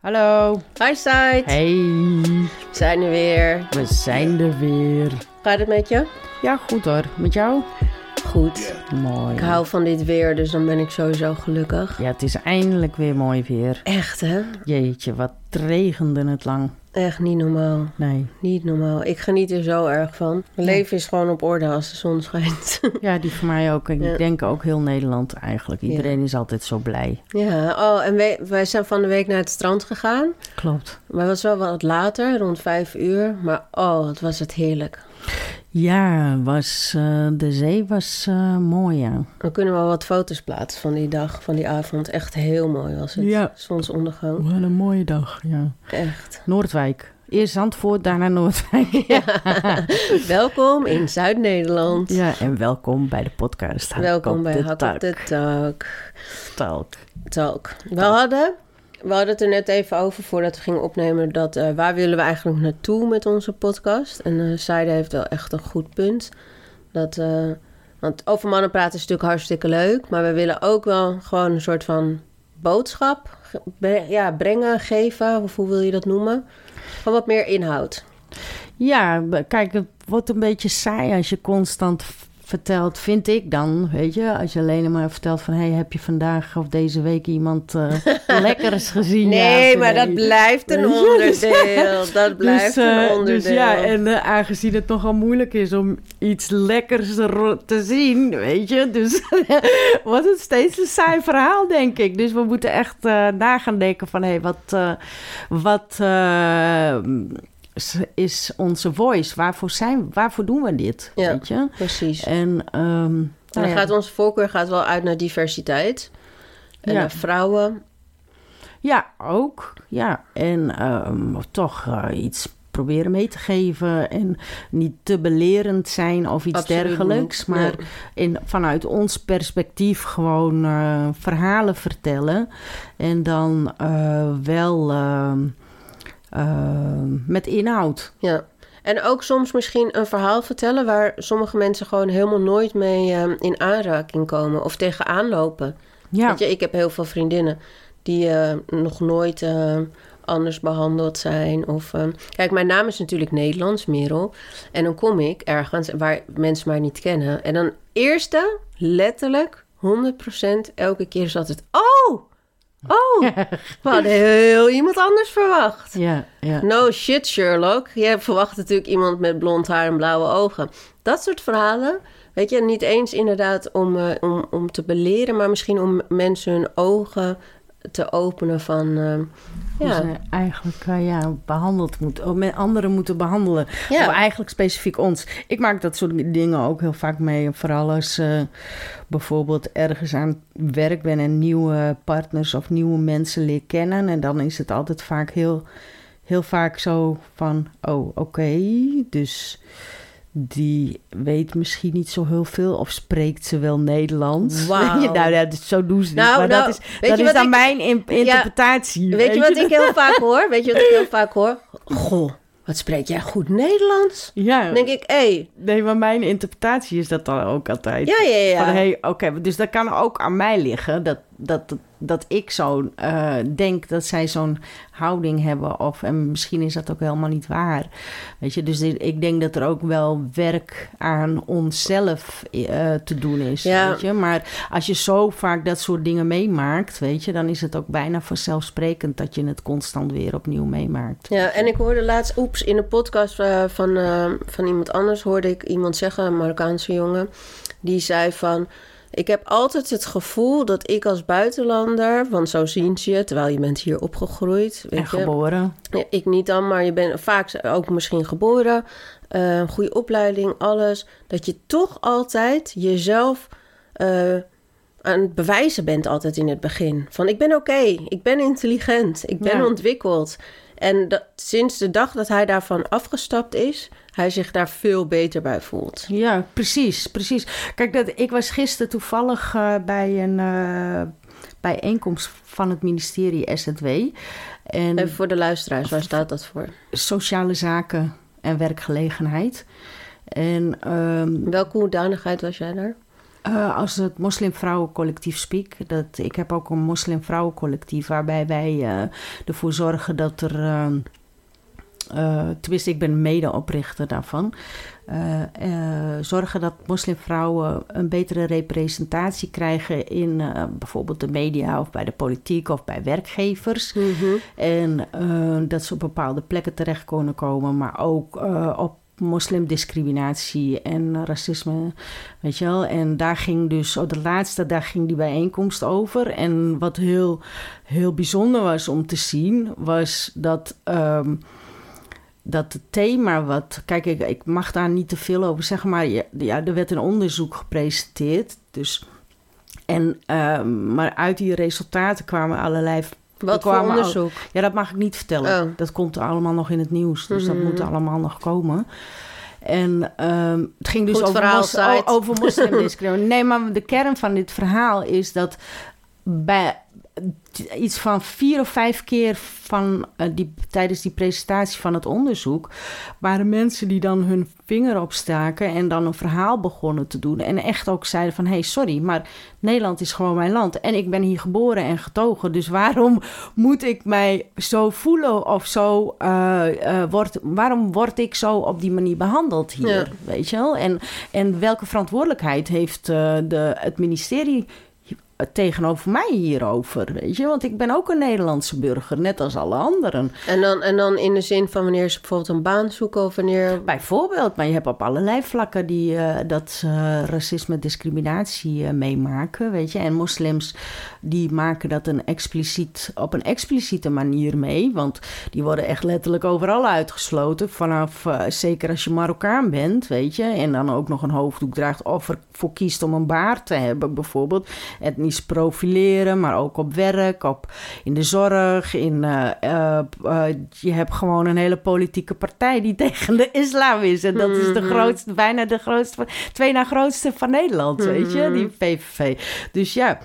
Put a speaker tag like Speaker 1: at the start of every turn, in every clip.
Speaker 1: Hallo.
Speaker 2: Hi Side.
Speaker 1: Hey.
Speaker 2: We zijn er weer.
Speaker 1: We zijn er weer.
Speaker 2: Gaat het met je?
Speaker 1: Ja, goed hoor. Met jou?
Speaker 2: Goed.
Speaker 1: Mooi.
Speaker 2: Ik hou van dit weer, dus dan ben ik sowieso gelukkig.
Speaker 1: Ja, het is eindelijk weer mooi weer.
Speaker 2: Echt hè?
Speaker 1: Jeetje, wat regende het lang.
Speaker 2: Echt niet normaal.
Speaker 1: Nee.
Speaker 2: Niet normaal. Ik geniet er zo erg van. Mijn leven is gewoon op orde als de zon schijnt.
Speaker 1: Ja, die voor mij ook. Ik
Speaker 2: Ja.
Speaker 1: denk ook heel Nederland eigenlijk. Iedereen is altijd zo blij.
Speaker 2: ja, oh, en wij, wij zijn van de week naar het strand gegaan.
Speaker 1: Klopt.
Speaker 2: Maar het was wel wat later, rond vijf uur. Maar oh, wat was het heerlijk.
Speaker 1: Ja, was, eh, de zee was eh, mooi, ja.
Speaker 2: Dan kunnen we wel wat foto's plaatsen van die dag, van die avond. Echt heel mooi was het.
Speaker 1: Ja.
Speaker 2: Zonsondergang.
Speaker 1: Wat een mooie dag, ja.
Speaker 2: Echt.
Speaker 1: Noordwijk. Eerst Zandvoort, daarna Noordwijk.
Speaker 2: Welkom in Zuid-Nederland.
Speaker 1: Ja, en welkom bij de podcast. Hak
Speaker 2: Welkom bij Hak op de Tak.
Speaker 1: Talk.
Speaker 2: Talk. We hadden, we hadden het er net even over voordat we gingen opnemen... dat eh, waar willen we eigenlijk naartoe met onze podcast? En Saide heeft wel echt een goed punt. Dat, eh, want over mannen praten is natuurlijk hartstikke leuk... maar we willen ook wel gewoon een soort van boodschap ja, brengen, geven... of hoe wil je dat noemen? Gewoon wat meer inhoud.
Speaker 1: Ja, kijk, het wordt een beetje saai als je constant vertelt, vind ik dan, weet je. Als je alleen maar vertelt van, hey, heb je vandaag of deze week iemand eh lekkers gezien?
Speaker 2: Nee, maar dat blijft een
Speaker 1: dus-
Speaker 2: onderdeel. Dat blijft
Speaker 1: dus,
Speaker 2: een
Speaker 1: eh,
Speaker 2: onderdeel.
Speaker 1: Dus ja, en eh, aangezien het nogal moeilijk is om iets lekkers er- te zien, weet je. Dus wordt het steeds een saai verhaal, denk ik. Dus we moeten echt eh na gaan denken van, hé, hey, wat, eh, wat eh, is onze voice? Waarvoor, zijn, waarvoor doen we dit,
Speaker 2: Ja.
Speaker 1: weet je?
Speaker 2: Precies.
Speaker 1: En, nou ja,
Speaker 2: gaat onze voorkeur gaat wel uit naar diversiteit. En
Speaker 1: Ja.
Speaker 2: naar vrouwen.
Speaker 1: Ja, ook. Ja, en ehm, toch eh, iets proberen mee te geven en niet te belerend zijn of iets
Speaker 2: Absoluut
Speaker 1: dergelijks,
Speaker 2: niet.
Speaker 1: maar in, vanuit ons perspectief gewoon eh, verhalen vertellen en dan eh, wel ehm, met inhoud.
Speaker 2: Ja. En ook soms misschien een verhaal vertellen waar sommige mensen gewoon helemaal nooit mee eh, in aanraking komen of tegenaan lopen.
Speaker 1: Ja,
Speaker 2: Weet je, ik heb heel veel vriendinnen die eh, nog nooit anders behandeld zijn. Of, kijk, mijn naam is natuurlijk Nederlands, Merel. En dan kom ik ergens waar mensen mij niet kennen. En dan eerste, letterlijk, 100% elke keer is altijd... Oh! Oh! We hadden heel iemand anders verwacht.
Speaker 1: ja, ja.
Speaker 2: No shit, Sherlock. Je verwacht natuurlijk iemand met blond haar en blauwe ogen. Dat soort verhalen, weet je, niet eens inderdaad om, eh, om, om te beleren, maar misschien om mensen hun ogen te openen van, eh,
Speaker 1: Hoe
Speaker 2: ja,
Speaker 1: ze eigenlijk eh, ja, behandeld moeten, of met anderen moeten behandelen.
Speaker 2: Ja.
Speaker 1: Of eigenlijk specifiek ons. Ik maak dat soort dingen ook heel vaak mee. Vooral als eh, bijvoorbeeld ergens aan het werk ben en nieuwe partners of nieuwe mensen leer kennen. En dan is het altijd vaak heel, heel vaak zo van, oh oké, dus die weet misschien niet zo heel veel of spreekt ze wel Nederlands.
Speaker 2: Wauw.
Speaker 1: nou, ja, dus zo doen ze niet.
Speaker 2: Nou,
Speaker 1: maar
Speaker 2: nou,
Speaker 1: dat is,
Speaker 2: weet
Speaker 1: dat
Speaker 2: je
Speaker 1: is
Speaker 2: wat
Speaker 1: dan
Speaker 2: ik-
Speaker 1: mijn in- interpretatie.
Speaker 2: Weet je wat ik heel vaak hoor? Weet je wat ik heel vaak hoor? Goh, wat spreek jij goed Nederlands?
Speaker 1: Ja,
Speaker 2: Dan denk ik, hé, hey,
Speaker 1: nee, maar mijn interpretatie is dat dan ook altijd.
Speaker 2: ja, ja, ja.
Speaker 1: Van, hey, oké, dus dat kan ook aan mij liggen. Dat, dat, dat ik zo eh, denk dat zij zo'n houding hebben. Of, en misschien is dat ook helemaal niet waar. Weet je, dus ik denk dat er ook wel werk aan onszelf eh, te doen is.
Speaker 2: Ja.
Speaker 1: Weet je? Maar als je zo vaak dat soort dingen meemaakt, weet je, dan is het ook bijna vanzelfsprekend dat je het constant weer opnieuw meemaakt.
Speaker 2: Ja, en ik hoorde laatst, oeps, in een podcast eh, van, van iemand anders hoorde ik iemand zeggen, een Marokkaanse jongen, die zei van, ik heb altijd het gevoel dat ik als buitenlander, want zo zien ze je, terwijl je bent hier opgegroeid, weet
Speaker 1: En geboren.
Speaker 2: Ik niet dan, maar je bent vaak ook misschien geboren, eh, goede opleiding, alles, dat je toch altijd jezelf eh, aan het bewijzen bent altijd in het begin. Van ik ben oké, ik ben intelligent, ik ben
Speaker 1: Ja.
Speaker 2: ontwikkeld. En dat, sinds de dag dat hij daarvan afgestapt is, hij zich daar veel beter bij voelt.
Speaker 1: Ja, precies, precies. Kijk, dat, ik was gisteren toevallig eh, bij een eh, bijeenkomst van het ministerie SZW. En
Speaker 2: Even voor de luisteraars, waar staat dat voor?
Speaker 1: sociale zaken en werkgelegenheid. En ehm,
Speaker 2: welke hoedanigheid was jij daar?
Speaker 1: Uh, als het moslimvrouwencollectief spreek, dat ik heb ook een moslimvrouwencollectief waarbij wij uh, ervoor zorgen dat er, uh, tenminste ik ben medeoprichter daarvan, zorgen dat moslimvrouwen een betere representatie krijgen in bijvoorbeeld de media of bij de politiek of bij werkgevers. Mm -hmm. En dat ze op bepaalde plekken terecht kunnen komen, maar ook op moslimdiscriminatie en racisme, weet je wel. En daar ging dus, op de laatste, daar ging die bijeenkomst over. En wat heel, heel bijzonder was om te zien, was dat... Um, dat het thema wat... Kijk, ik, ik, mag daar niet te veel over zeggen, maar ja, er werd een onderzoek gepresenteerd. Dus, en, uh, maar uit die resultaten kwamen allerlei
Speaker 2: wat voor onderzoek?
Speaker 1: ja, dat mag ik niet vertellen.
Speaker 2: Oh.
Speaker 1: Dat komt allemaal nog in het nieuws. Dus
Speaker 2: Mhm.
Speaker 1: dat moet allemaal nog komen. En ehm, het ging dus
Speaker 2: Goed
Speaker 1: over,
Speaker 2: verhaal,
Speaker 1: mos- over moslimdiscriminatie. nee, maar de kern van dit verhaal is dat bij iets van vier of vijf keer van, eh, die, tijdens die presentatie van het onderzoek... waren mensen die dan hun vinger opstaken en dan een verhaal begonnen te doen. En echt ook zeiden van, hé, hey, sorry, maar Nederland is gewoon mijn land. En ik ben hier geboren en getogen. Dus waarom moet ik mij zo voelen of zo... eh, eh, wordt, waarom word ik zo op die manier behandeld hier?
Speaker 2: Ja.
Speaker 1: Weet je wel? En, en welke verantwoordelijkheid heeft eh, de, het ministerie tegenover mij hierover? Weet je? Want ik ben ook een Nederlandse burger, net als alle anderen.
Speaker 2: En dan, en dan in de zin van wanneer ze bijvoorbeeld een baan zoeken of wanneer...
Speaker 1: Bijvoorbeeld, maar je hebt op allerlei vlakken die eh, dat ze racisme, discriminatie eh, meemaken, weet je. En moslims die maken dat een expliciet, op een expliciete manier mee, want die worden echt letterlijk overal uitgesloten. Vanaf, eh, zeker als je Marokkaan bent, weet je, en dan ook nog een hoofddoek draagt of ervoor kiest om een baard te hebben, bijvoorbeeld. Etnisch profileren, maar ook op werk, op, in de zorg, in, eh, eh, eh, je hebt gewoon een hele politieke partij die tegen de islam is. En dat is de
Speaker 2: Mhm.
Speaker 1: grootste, bijna de grootste, twee na grootste van Nederland, weet je,
Speaker 2: Mhm.
Speaker 1: die PVV. Dus ja,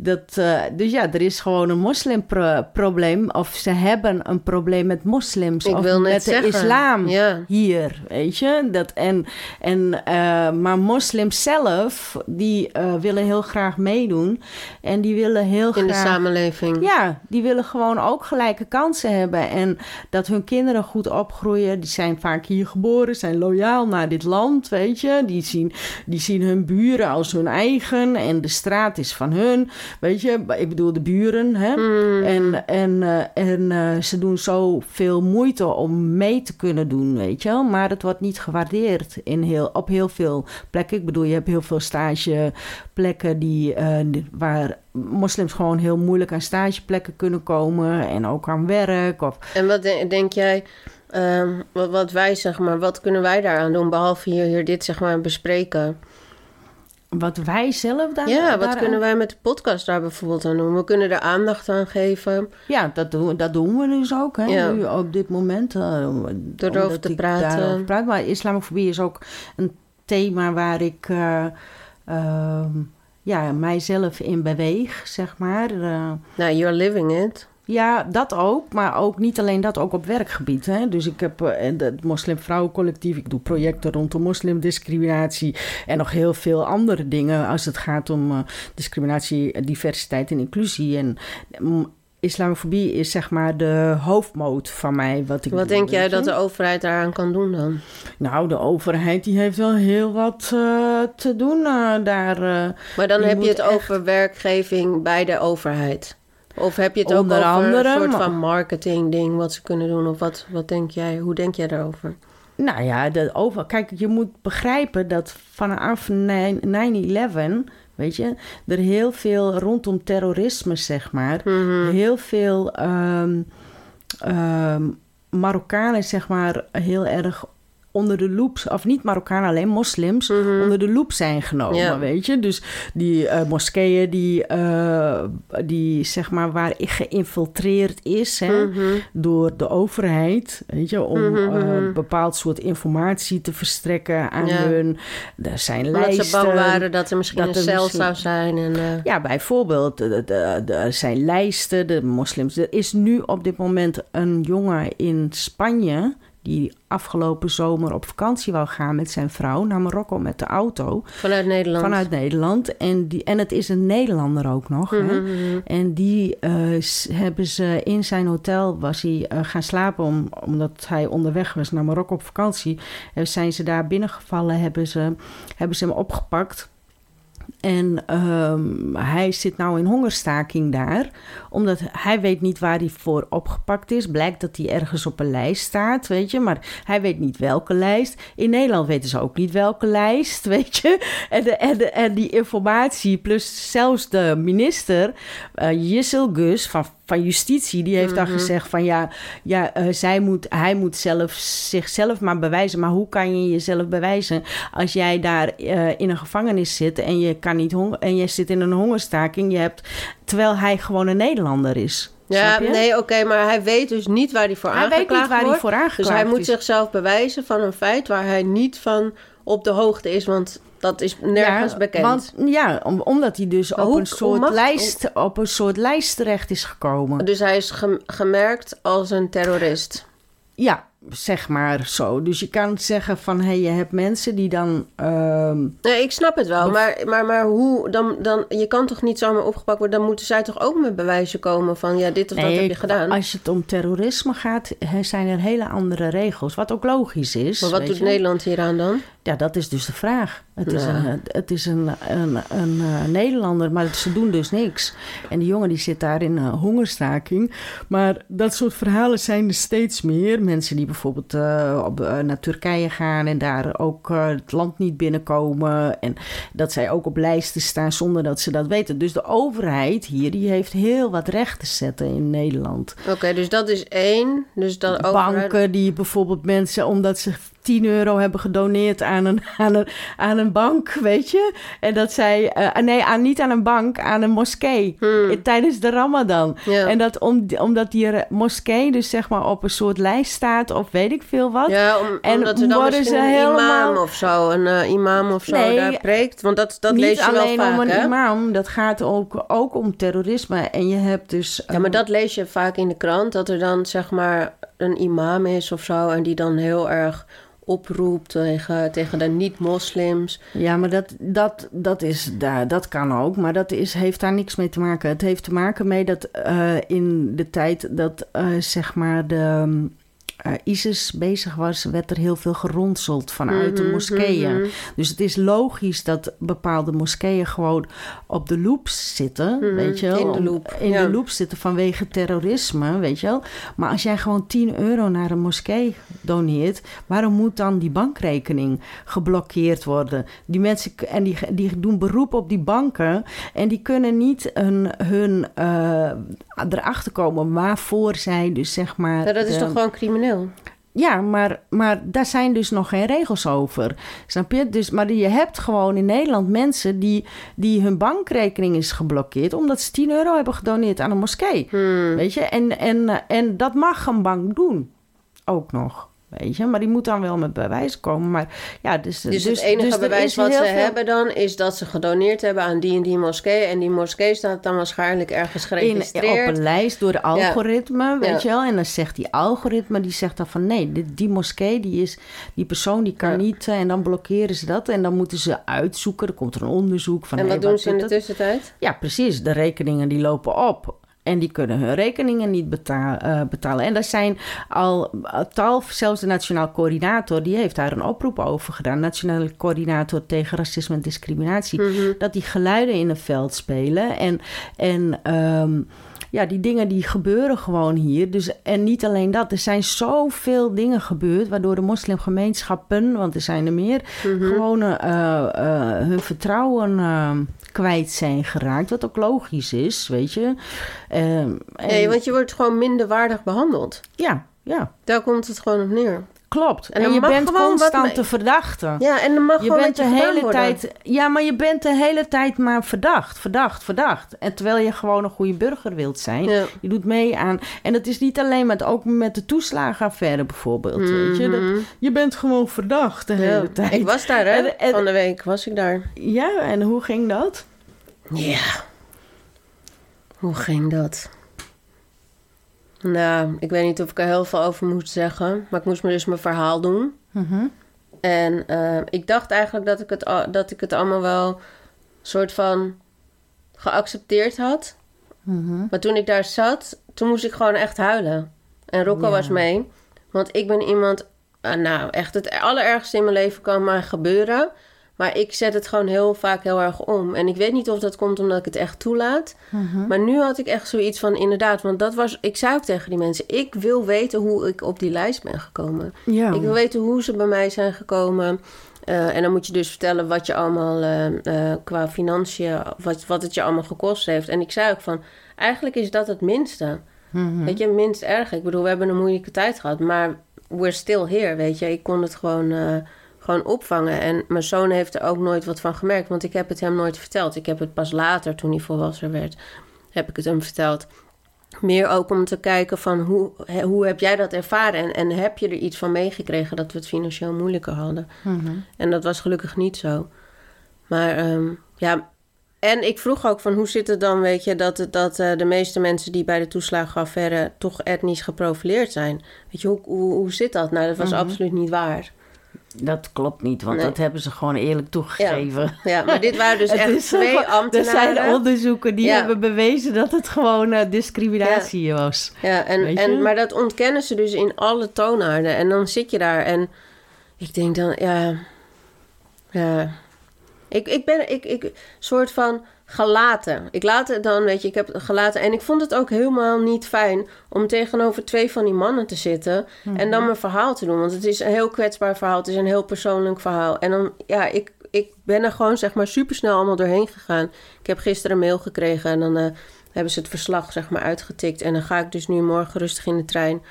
Speaker 1: dat, eh, dus ja, er is gewoon een moslimprobleem. Of ze hebben een probleem met moslims.
Speaker 2: Ik
Speaker 1: of
Speaker 2: wil net
Speaker 1: met de islam
Speaker 2: Ja.
Speaker 1: hier, weet je. Dat, en, en, eh, maar moslims zelf, die eh, willen heel graag meedoen. En die willen heel
Speaker 2: In de
Speaker 1: graag...
Speaker 2: samenleving.
Speaker 1: Ja, die willen gewoon ook gelijke kansen hebben. En dat hun kinderen goed opgroeien. Die zijn vaak hier geboren, zijn loyaal naar dit land, weet je. Die zien, die zien hun buren als hun eigen. En de straat is van hun. Weet je, ik bedoel de buren. Hè?
Speaker 2: Mm.
Speaker 1: En, en, eh, en eh, ze doen zoveel moeite om mee te kunnen doen, weet je wel. Maar het wordt niet gewaardeerd in heel, op heel veel plekken. Ik bedoel, je hebt heel veel stageplekken die, eh, waar moslims gewoon heel moeilijk aan stageplekken kunnen komen. En ook aan werk. Of,
Speaker 2: En wat de- denk jij, ehm, wat, wat wij zeg maar, wat kunnen wij daaraan doen behalve hier, hier dit zeg maar bespreken?
Speaker 1: Wat wij zelf daar.
Speaker 2: ja, wat
Speaker 1: daaraan-
Speaker 2: kunnen wij met de podcast daar bijvoorbeeld aan doen? We kunnen er aandacht aan geven.
Speaker 1: Ja, dat doen, dat doen we dus ook. Hè,
Speaker 2: Ja.
Speaker 1: nu op dit moment. eh, omdat
Speaker 2: te praten.
Speaker 1: praat. Maar islamofobie is ook een thema waar ik eh, ehm, ja, mijzelf in beweeg, zeg maar. Eh,
Speaker 2: Nou, you're living it.
Speaker 1: Ja, dat ook. Maar ook niet alleen dat, ook op werkgebied. Hè? Dus ik heb eh, het moslimvrouwencollectief. Ik doe projecten rondom moslimdiscriminatie. En nog heel veel andere dingen als het gaat om eh, discriminatie, diversiteit en inclusie. En mm, islamofobie is zeg maar de hoofdmoot van mij. Wat, ik
Speaker 2: Wat
Speaker 1: doe,
Speaker 2: denk jij dat de overheid daaraan kan doen dan?
Speaker 1: Nou, de overheid die heeft wel heel wat eh, te doen eh, daar. eh.
Speaker 2: Maar dan heb je het
Speaker 1: echt-
Speaker 2: over werkgeving bij de overheid. Of heb je het ook
Speaker 1: Onder
Speaker 2: over
Speaker 1: andere,
Speaker 2: een soort van marketing ding wat ze kunnen doen? Of wat, wat denk jij? Hoe denk jij daarover?
Speaker 1: Nou ja, de over, kijk, je moet begrijpen dat vanaf 9-11, weet je, er heel veel rondom terrorisme, zeg maar,
Speaker 2: Mhm.
Speaker 1: heel veel ehm, ehm, Marokkanen, zeg maar, heel erg onder de loep, of niet Marokkanen alleen, moslims,
Speaker 2: Mhm.
Speaker 1: onder de loep zijn genomen,
Speaker 2: Ja.
Speaker 1: weet je. Dus die eh, moskeeën die, eh, die, zeg maar, waar geïnfiltreerd is, hè,
Speaker 2: Mhm.
Speaker 1: door de overheid, weet je, om
Speaker 2: Mhm,
Speaker 1: eh, bepaald soort informatie te verstrekken aan
Speaker 2: Ja.
Speaker 1: hun. Er zijn
Speaker 2: Omdat
Speaker 1: lijsten.
Speaker 2: ze bang waren dat er misschien
Speaker 1: dat
Speaker 2: een cel
Speaker 1: misschien-
Speaker 2: zou zijn. En,
Speaker 1: Ja, bijvoorbeeld, er zijn lijsten, de moslims. Er is nu op dit moment een jongen in Spanje. Die afgelopen zomer op vakantie wou gaan met zijn vrouw naar Marokko met de auto.
Speaker 2: Vanuit Nederland.
Speaker 1: Vanuit Nederland. En, die, en het is een Nederlander ook nog. hè?
Speaker 2: Mhm, mhm.
Speaker 1: En die eh, hebben ze in zijn hotel was hij eh, gaan slapen om, omdat hij onderweg was naar Marokko op vakantie. En zijn ze daar binnengevallen, hebben ze, hebben ze hem opgepakt. En ehm, hij zit nou in hongerstaking daar, omdat hij weet niet waar hij voor opgepakt is. Blijkt dat hij ergens op een lijst staat, weet je, maar hij weet niet welke lijst. In Nederland weten ze ook niet welke lijst, weet je. En, de, en, de, en die informatie, plus zelfs de minister, Jissel Gus van, van Justitie, die heeft dan gezegd van ja, ja eh, zij moet, hij moet zelf, zichzelf maar bewijzen. Maar hoe kan je jezelf bewijzen als jij daar eh, in een gevangenis zit en je kan niet honger en je zit in een hongerstaking, je hebt, terwijl hij gewoon een Nederlander is.
Speaker 2: Ja, nee, oké, maar hij weet dus niet waar hij voor
Speaker 1: Hij weet
Speaker 2: aangeklaagd
Speaker 1: niet waar hij
Speaker 2: wordt.
Speaker 1: voor aangeklaagd
Speaker 2: Dus hij moet zichzelf bewijzen van een feit waar hij niet van op de hoogte is, want dat is nergens
Speaker 1: ja,
Speaker 2: bekend.
Speaker 1: Want, ja, om- omdat hij dus
Speaker 2: Maar
Speaker 1: op,
Speaker 2: hoe-
Speaker 1: een soort
Speaker 2: mag-
Speaker 1: lijst, op een soort lijst terecht is gekomen.
Speaker 2: Dus hij is gem- gemerkt als een terrorist.
Speaker 1: Ja, zeg maar zo. Dus je kan zeggen van, hé, hey, je hebt mensen die dan... ehm,
Speaker 2: Nee, ik snap het wel, maar, maar, maar hoe, dan, dan, je kan toch niet zomaar opgepakt worden, dan moeten zij toch ook met bewijzen komen van, ja, dit of dat heb je gedaan.
Speaker 1: Als het om terrorisme gaat, zijn er hele andere regels. Wat ook logisch is.
Speaker 2: Maar wat doet
Speaker 1: je.
Speaker 2: Nederland hieraan dan?
Speaker 1: Ja, dat is dus de vraag. Het is, een, het is een, een, een, eh, Nederlander, maar ze doen dus niks. En die jongen die zit daar in een hongerstaking. Maar dat soort verhalen zijn er steeds meer. Mensen die bijvoorbeeld eh, op, eh, naar Turkije gaan en daar ook eh, het land niet binnenkomen. En dat zij ook op lijsten staan zonder dat ze dat weten. Dus de overheid hier, die heeft heel wat recht te zetten in Nederland.
Speaker 2: Oké, dus dat is één. Dus dan overheid-
Speaker 1: Banken die bijvoorbeeld mensen, omdat ze 10 euro hebben gedoneerd aan een, aan een, aan een bank, weet je. En dat zij, eh, nee, aan, niet aan een bank, aan een moskee.
Speaker 2: Hmm.
Speaker 1: eh, Tijdens de Ramadan. En dat om, omdat die eh, moskee dus zeg maar op een soort lijst staat of weet ik veel wat.
Speaker 2: Ja, om,
Speaker 1: En
Speaker 2: omdat er dan
Speaker 1: worden ze
Speaker 2: een
Speaker 1: helemaal-
Speaker 2: imam of zo, een eh, imam of zo
Speaker 1: Nee,
Speaker 2: daar preekt. Want dat, dat
Speaker 1: Niet
Speaker 2: lees je wel
Speaker 1: alleen
Speaker 2: vaak,
Speaker 1: om een
Speaker 2: hè?
Speaker 1: imam, dat gaat ook, ook om terrorisme. En je hebt dus...
Speaker 2: Ja, maar dat lees je vaak in de krant, dat er dan zeg maar een imam is of zo... en die dan heel erg oproept tegen, tegen de niet-moslims.
Speaker 1: Ja, maar dat, dat, dat, is, daar dat kan ook, maar dat is, heeft daar niks mee te maken. Het heeft te maken mee dat eh, in de tijd dat eh, zeg maar de eh, ISIS bezig was, werd er heel veel geronseld vanuit de
Speaker 2: Mhm,
Speaker 1: moskeeën.
Speaker 2: mhm.
Speaker 1: Dus het is logisch dat bepaalde moskeeën gewoon op de loop zitten,
Speaker 2: Mhm,
Speaker 1: weet je wel.
Speaker 2: in de loop,
Speaker 1: In
Speaker 2: ja.
Speaker 1: de loop zitten vanwege terrorisme, weet je wel. Maar als jij gewoon 10 euro naar een moskee doneert, waarom moet dan die bankrekening geblokkeerd worden? Die mensen, en die, die doen beroep op die banken en die kunnen niet hun, hun eh, erachter komen waarvoor zij dus zeg maar...
Speaker 2: Ja, dat is
Speaker 1: de-
Speaker 2: toch gewoon crimineel?
Speaker 1: Ja, maar, maar daar zijn dus nog geen regels over. Snap je? Dus, maar je hebt gewoon in Nederland mensen die, die hun bankrekening is geblokkeerd. omdat ze 10 euro hebben gedoneerd aan een moskee.
Speaker 2: Hmm.
Speaker 1: Weet je? En, en, en dat mag een bank doen. Ook nog. Weet je? Maar die moet dan wel met bewijs komen. Maar ja, dus.
Speaker 2: Dus, het enige
Speaker 1: dus
Speaker 2: bewijs wat ze
Speaker 1: veel-
Speaker 2: hebben dan... is dat ze gedoneerd hebben aan die en die moskee... en die moskee staat dan waarschijnlijk ergens
Speaker 1: in,
Speaker 2: geregistreerd.
Speaker 1: op een lijst door de algoritme, weet
Speaker 2: Ja.
Speaker 1: je wel. En dan zegt die algoritme, die zegt dan van... nee, die, die moskee, die, is, die persoon die kan
Speaker 2: Ja.
Speaker 1: niet... eh, en dan blokkeren ze dat en dan moeten ze uitzoeken. Er komt er een onderzoek van...
Speaker 2: en
Speaker 1: hey,
Speaker 2: wat doen ze in de
Speaker 1: het?
Speaker 2: tussentijd?
Speaker 1: Ja, precies. De rekeningen die lopen op. En die kunnen hun rekeningen niet eh, betalen. En daar zijn al tal, zelfs de Nationaal Coördinator, die heeft daar een oproep over gedaan. Nationale Coördinator tegen Racisme en Discriminatie.
Speaker 2: Mhm.
Speaker 1: Dat die geluiden in het veld spelen. En, en ehm, ja, die dingen die gebeuren gewoon hier. Dus, en niet alleen dat, er zijn zoveel dingen gebeurd... waardoor de moslimgemeenschappen, want er zijn er meer...
Speaker 2: Mhm.
Speaker 1: gewoon eh, eh, hun vertrouwen eh, kwijt zijn geraakt. Wat ook logisch is, weet je. Ehm, en-
Speaker 2: Nee, want je wordt gewoon minder waardig behandeld.
Speaker 1: Ja, ja,
Speaker 2: Daar komt het gewoon op neer.
Speaker 1: Klopt.
Speaker 2: En
Speaker 1: En, je bent constant de verdachte.
Speaker 2: Ja, en dan mag
Speaker 1: Je
Speaker 2: gewoon
Speaker 1: bent de hele
Speaker 2: worden.
Speaker 1: tijd. Ja, maar je bent de hele tijd maar verdacht, verdacht, verdacht. En terwijl je gewoon een goede burger wilt zijn.
Speaker 2: Ja.
Speaker 1: Je doet mee aan. En dat is niet alleen met ook met de toeslagenaffaire bijvoorbeeld. Weet je? Dat, je bent gewoon verdacht de
Speaker 2: Mhm. Ja,
Speaker 1: hele tijd.
Speaker 2: Ik was daar, hè?
Speaker 1: En- en-
Speaker 2: Van de week was ik daar.
Speaker 1: Ja, en hoe ging dat?
Speaker 2: Ja. Hoe ging dat? Nou, ik weet niet of ik er heel veel over moet zeggen. Maar ik moest me dus mijn verhaal doen.
Speaker 1: Mhm.
Speaker 2: En eh, ik dacht eigenlijk dat ik, het, dat ik het allemaal wel soort van geaccepteerd had.
Speaker 1: Mhm.
Speaker 2: Maar toen ik daar zat, toen moest ik gewoon echt huilen. En Rocco
Speaker 1: Ja.
Speaker 2: was mee. Want ik ben iemand... ah, nou, echt het allerergste in mijn leven kan maar gebeuren. Maar ik zet het gewoon heel vaak heel erg om. En ik weet niet of dat komt omdat ik het echt toelaat.
Speaker 1: Mhm.
Speaker 2: Maar nu had ik echt zoiets van inderdaad. Want dat was... Ik zei ook tegen die mensen... Ik wil weten hoe ik op die lijst ben gekomen.
Speaker 1: Ja.
Speaker 2: Ik wil weten hoe ze bij mij zijn gekomen. Eh, en dan moet je dus vertellen wat je allemaal eh, eh, qua financiën, wat, wat het je allemaal gekost heeft. En ik zei ook van, eigenlijk is dat het minste.
Speaker 1: Mhm.
Speaker 2: Weet je, minst erg. Ik bedoel, we hebben een moeilijke tijd gehad, maar we're still here, weet je. Ik kon het gewoon, gewoon opvangen. En mijn zoon heeft er ook nooit wat van gemerkt, want ik heb het hem nooit verteld. Ik heb het pas later, toen hij volwassen werd, heb ik het hem verteld. Meer ook om te kijken van hoe, hoe heb jij dat ervaren? En, en heb je er iets van meegekregen dat we het financieel moeilijker hadden?
Speaker 1: Mhm.
Speaker 2: En dat was gelukkig niet zo. Maar ehm, ja, en ik vroeg ook van hoe zit het dan, weet je, dat, dat eh, de meeste mensen die bij de toeslagenaffaire toch etnisch geprofileerd zijn. Weet je, hoe, hoe, hoe zit dat? Nou, dat was
Speaker 1: Mhm.
Speaker 2: absoluut niet waar.
Speaker 1: Dat klopt niet, want
Speaker 2: Nee.
Speaker 1: dat hebben ze gewoon eerlijk toegegeven.
Speaker 2: Ja, maar dit waren dus echt twee ambtenaren.
Speaker 1: Er zijn onderzoeken die
Speaker 2: Ja.
Speaker 1: hebben bewezen dat het gewoon eh, discriminatie was.
Speaker 2: Ja, en, en, maar dat ontkennen ze dus in alle toonaarden. En dan zit je daar en ik denk dan, ja... Ja... Ik, ik ben, ik, ik, soort van gelaten. Ik laat het dan, weet je, ik heb het gelaten. En ik vond het ook helemaal niet fijn om tegenover twee van die mannen te zitten. En dan mijn verhaal te doen. Want het is een heel kwetsbaar verhaal. Het is een heel persoonlijk verhaal. En dan, ja, ik, ik ben er gewoon, zeg maar, supersnel allemaal doorheen gegaan. Ik heb gisteren een mail gekregen en dan eh, hebben ze het verslag, zeg maar, uitgetikt. En dan ga ik dus nu morgen rustig in de trein.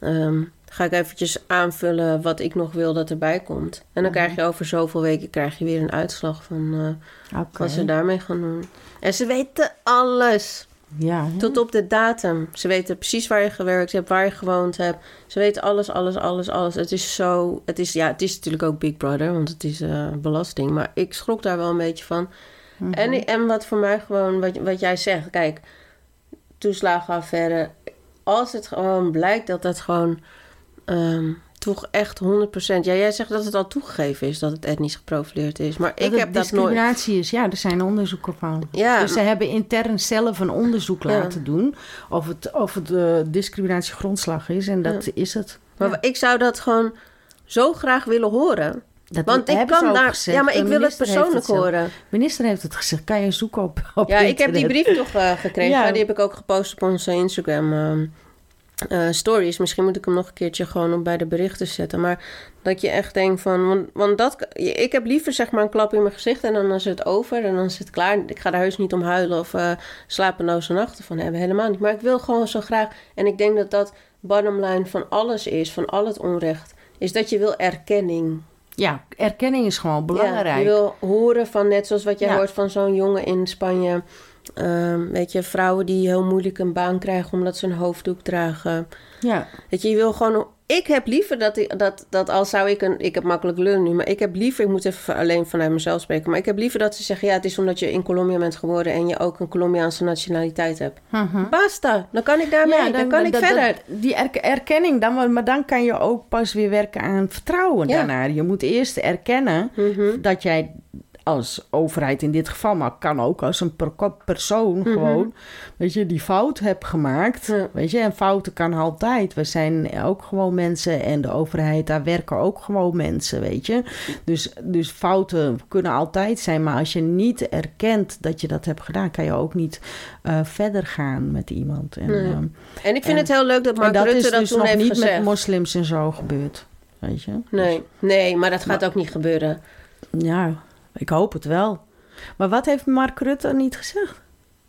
Speaker 2: ehm, ga ik eventjes aanvullen wat ik nog wil dat erbij komt. En dan krijg je over zoveel weken krijg je weer een uitslag van eh, wat ze daarmee gaan doen. En ze weten alles.
Speaker 1: Ja, hè?
Speaker 2: Tot op de datum. Ze weten precies waar je gewerkt hebt, waar je gewoond hebt. Ze weten alles, alles, alles, alles. Het is zo... Het is, ja, het is natuurlijk ook Big Brother, want het is eh, belasting. Maar ik schrok daar wel een beetje van.
Speaker 1: Mhm.
Speaker 2: En, en wat voor mij gewoon, wat, wat jij zegt. Kijk, toeslagenaffaire. Als het gewoon blijkt dat dat gewoon... ehm, toch echt 100%... Ja, jij zegt dat het al toegegeven is dat het etnisch geprofileerd is. Maar
Speaker 1: Dat
Speaker 2: ik heb dat nooit...
Speaker 1: discriminatie is, ja, er zijn onderzoeken van.
Speaker 2: Ja,
Speaker 1: Dus ze hebben intern zelf een onderzoek
Speaker 2: Ja.
Speaker 1: laten doen of het, of het eh, discriminatie grondslag is. En dat is het.
Speaker 2: maar ik zou dat gewoon zo graag willen horen.
Speaker 1: Dat
Speaker 2: Want ik kan daar.
Speaker 1: gezegd.
Speaker 2: ja, maar ik wil het persoonlijk horen.
Speaker 1: De minister heeft het gezegd. Kan je zoeken op, op
Speaker 2: Ja, ik heb die brief toch eh, gekregen.
Speaker 1: Ja.
Speaker 2: Die heb ik ook gepost op onze Instagram ehm, eh, stories. Misschien moet ik hem nog een keertje gewoon op bij de berichten zetten. Maar dat je echt denkt van... Want, want dat, ik heb liever zeg maar een klap in mijn gezicht en dan is het over. En dan is het klaar. Ik ga daar heus niet om huilen of eh slapeloze nachten van hebben. Helemaal niet. Maar ik wil gewoon zo graag... En ik denk dat dat bottom line van alles is. Van al het onrecht. Is dat je wil erkenning.
Speaker 1: Ja, erkenning is gewoon belangrijk.
Speaker 2: Ja, je wil horen van, net zoals wat je
Speaker 1: Ja.
Speaker 2: hoort van zo'n jongen in Spanje. Ehm, weet je, vrouwen die heel moeilijk een baan krijgen omdat ze een hoofddoek dragen.
Speaker 1: ja.
Speaker 2: Weet je, je wil gewoon... Ik heb liever dat, ik- dat, dat al zou ik een... Ik heb makkelijk lullen nu, maar ik heb liever... Ik moet even alleen vanuit mezelf spreken. Maar ik heb liever dat ze zeggen... Ja, het is omdat je in Colombia bent geboren... en je ook een Colombiaanse nationaliteit hebt.
Speaker 1: Mhm.
Speaker 2: Basta, dan kan ik daarmee.
Speaker 1: Ja,
Speaker 2: dan, kan ik
Speaker 1: dat-
Speaker 2: verder.
Speaker 1: dat- die erk- erkenning, dan, maar- maar dan kan je ook pas weer werken aan vertrouwen
Speaker 2: Ja.
Speaker 1: daarnaar. Je moet eerst erkennen
Speaker 2: Mhm.
Speaker 1: dat jij als overheid in dit geval, maar kan ook als een per- persoon gewoon, weet je, die fout hebt gemaakt.
Speaker 2: Mhm. Ja.
Speaker 1: Weet je, en fouten kan altijd. We zijn ook gewoon mensen en de overheid, daar werken ook gewoon mensen, weet je. Dus, dus fouten kunnen altijd zijn, maar als je niet erkent dat je dat hebt gedaan, kan je ook niet eh, verder gaan met iemand. En, ehm,
Speaker 2: En ik vind
Speaker 1: En-
Speaker 2: het heel leuk dat Mark
Speaker 1: dat
Speaker 2: Rutte
Speaker 1: is
Speaker 2: dat
Speaker 1: dus
Speaker 2: toen
Speaker 1: nog
Speaker 2: heeft
Speaker 1: niet
Speaker 2: gezegd.
Speaker 1: met moslims en zo gebeurd. Weet je?
Speaker 2: Nee, nee, maar dat gaat ook niet gebeuren.
Speaker 1: Ja, ik hoop het wel. Maar wat heeft Mark Rutte niet gezegd?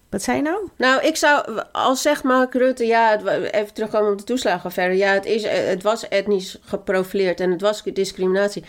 Speaker 1: Wat zei nou?
Speaker 2: Nou, ik zou, als zegt Mark Rutte, ja, het, even terugkomen op de toeslagenaffaire. Ja, het, is, eh, het was etnisch geprofileerd en het was discriminatie.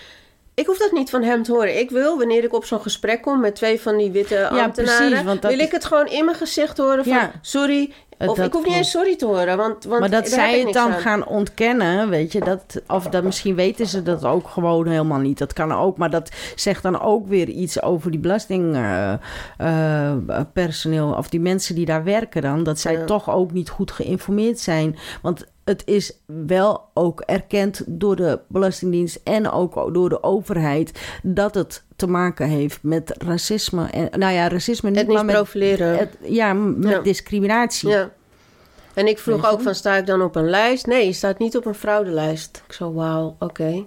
Speaker 2: Ik hoef dat niet van hem te horen. Ik wil, wanneer ik op zo'n gesprek kom met twee van die witte ambtenaren...
Speaker 1: precies, want dat
Speaker 2: wil ik het gewoon in mijn gezicht horen van...
Speaker 1: Ja.
Speaker 2: Sorry, Of
Speaker 1: dat
Speaker 2: ik hoef niet eens sorry te horen, want, want
Speaker 1: maar dat zij het dan
Speaker 2: aan.
Speaker 1: gaan ontkennen, weet je, dat, of dat misschien weten ze dat ook gewoon helemaal niet. Dat kan ook, maar dat zegt dan ook weer iets over die belastingpersoneel of die mensen die daar werken dan, dat zij
Speaker 2: Ja.
Speaker 1: toch ook niet goed geïnformeerd zijn. Want het is wel ook erkend door de Belastingdienst en ook door de overheid dat het te maken heeft met racisme. En, nou ja, racisme niet, maar met,
Speaker 2: profileren.
Speaker 1: het- ja, met
Speaker 2: Ja.
Speaker 1: discriminatie.
Speaker 2: Ja. En ik vroeg ook van, sta ik dan op een lijst? Nee, je staat niet op een fraudelijst. Ik zo, wauw, oké.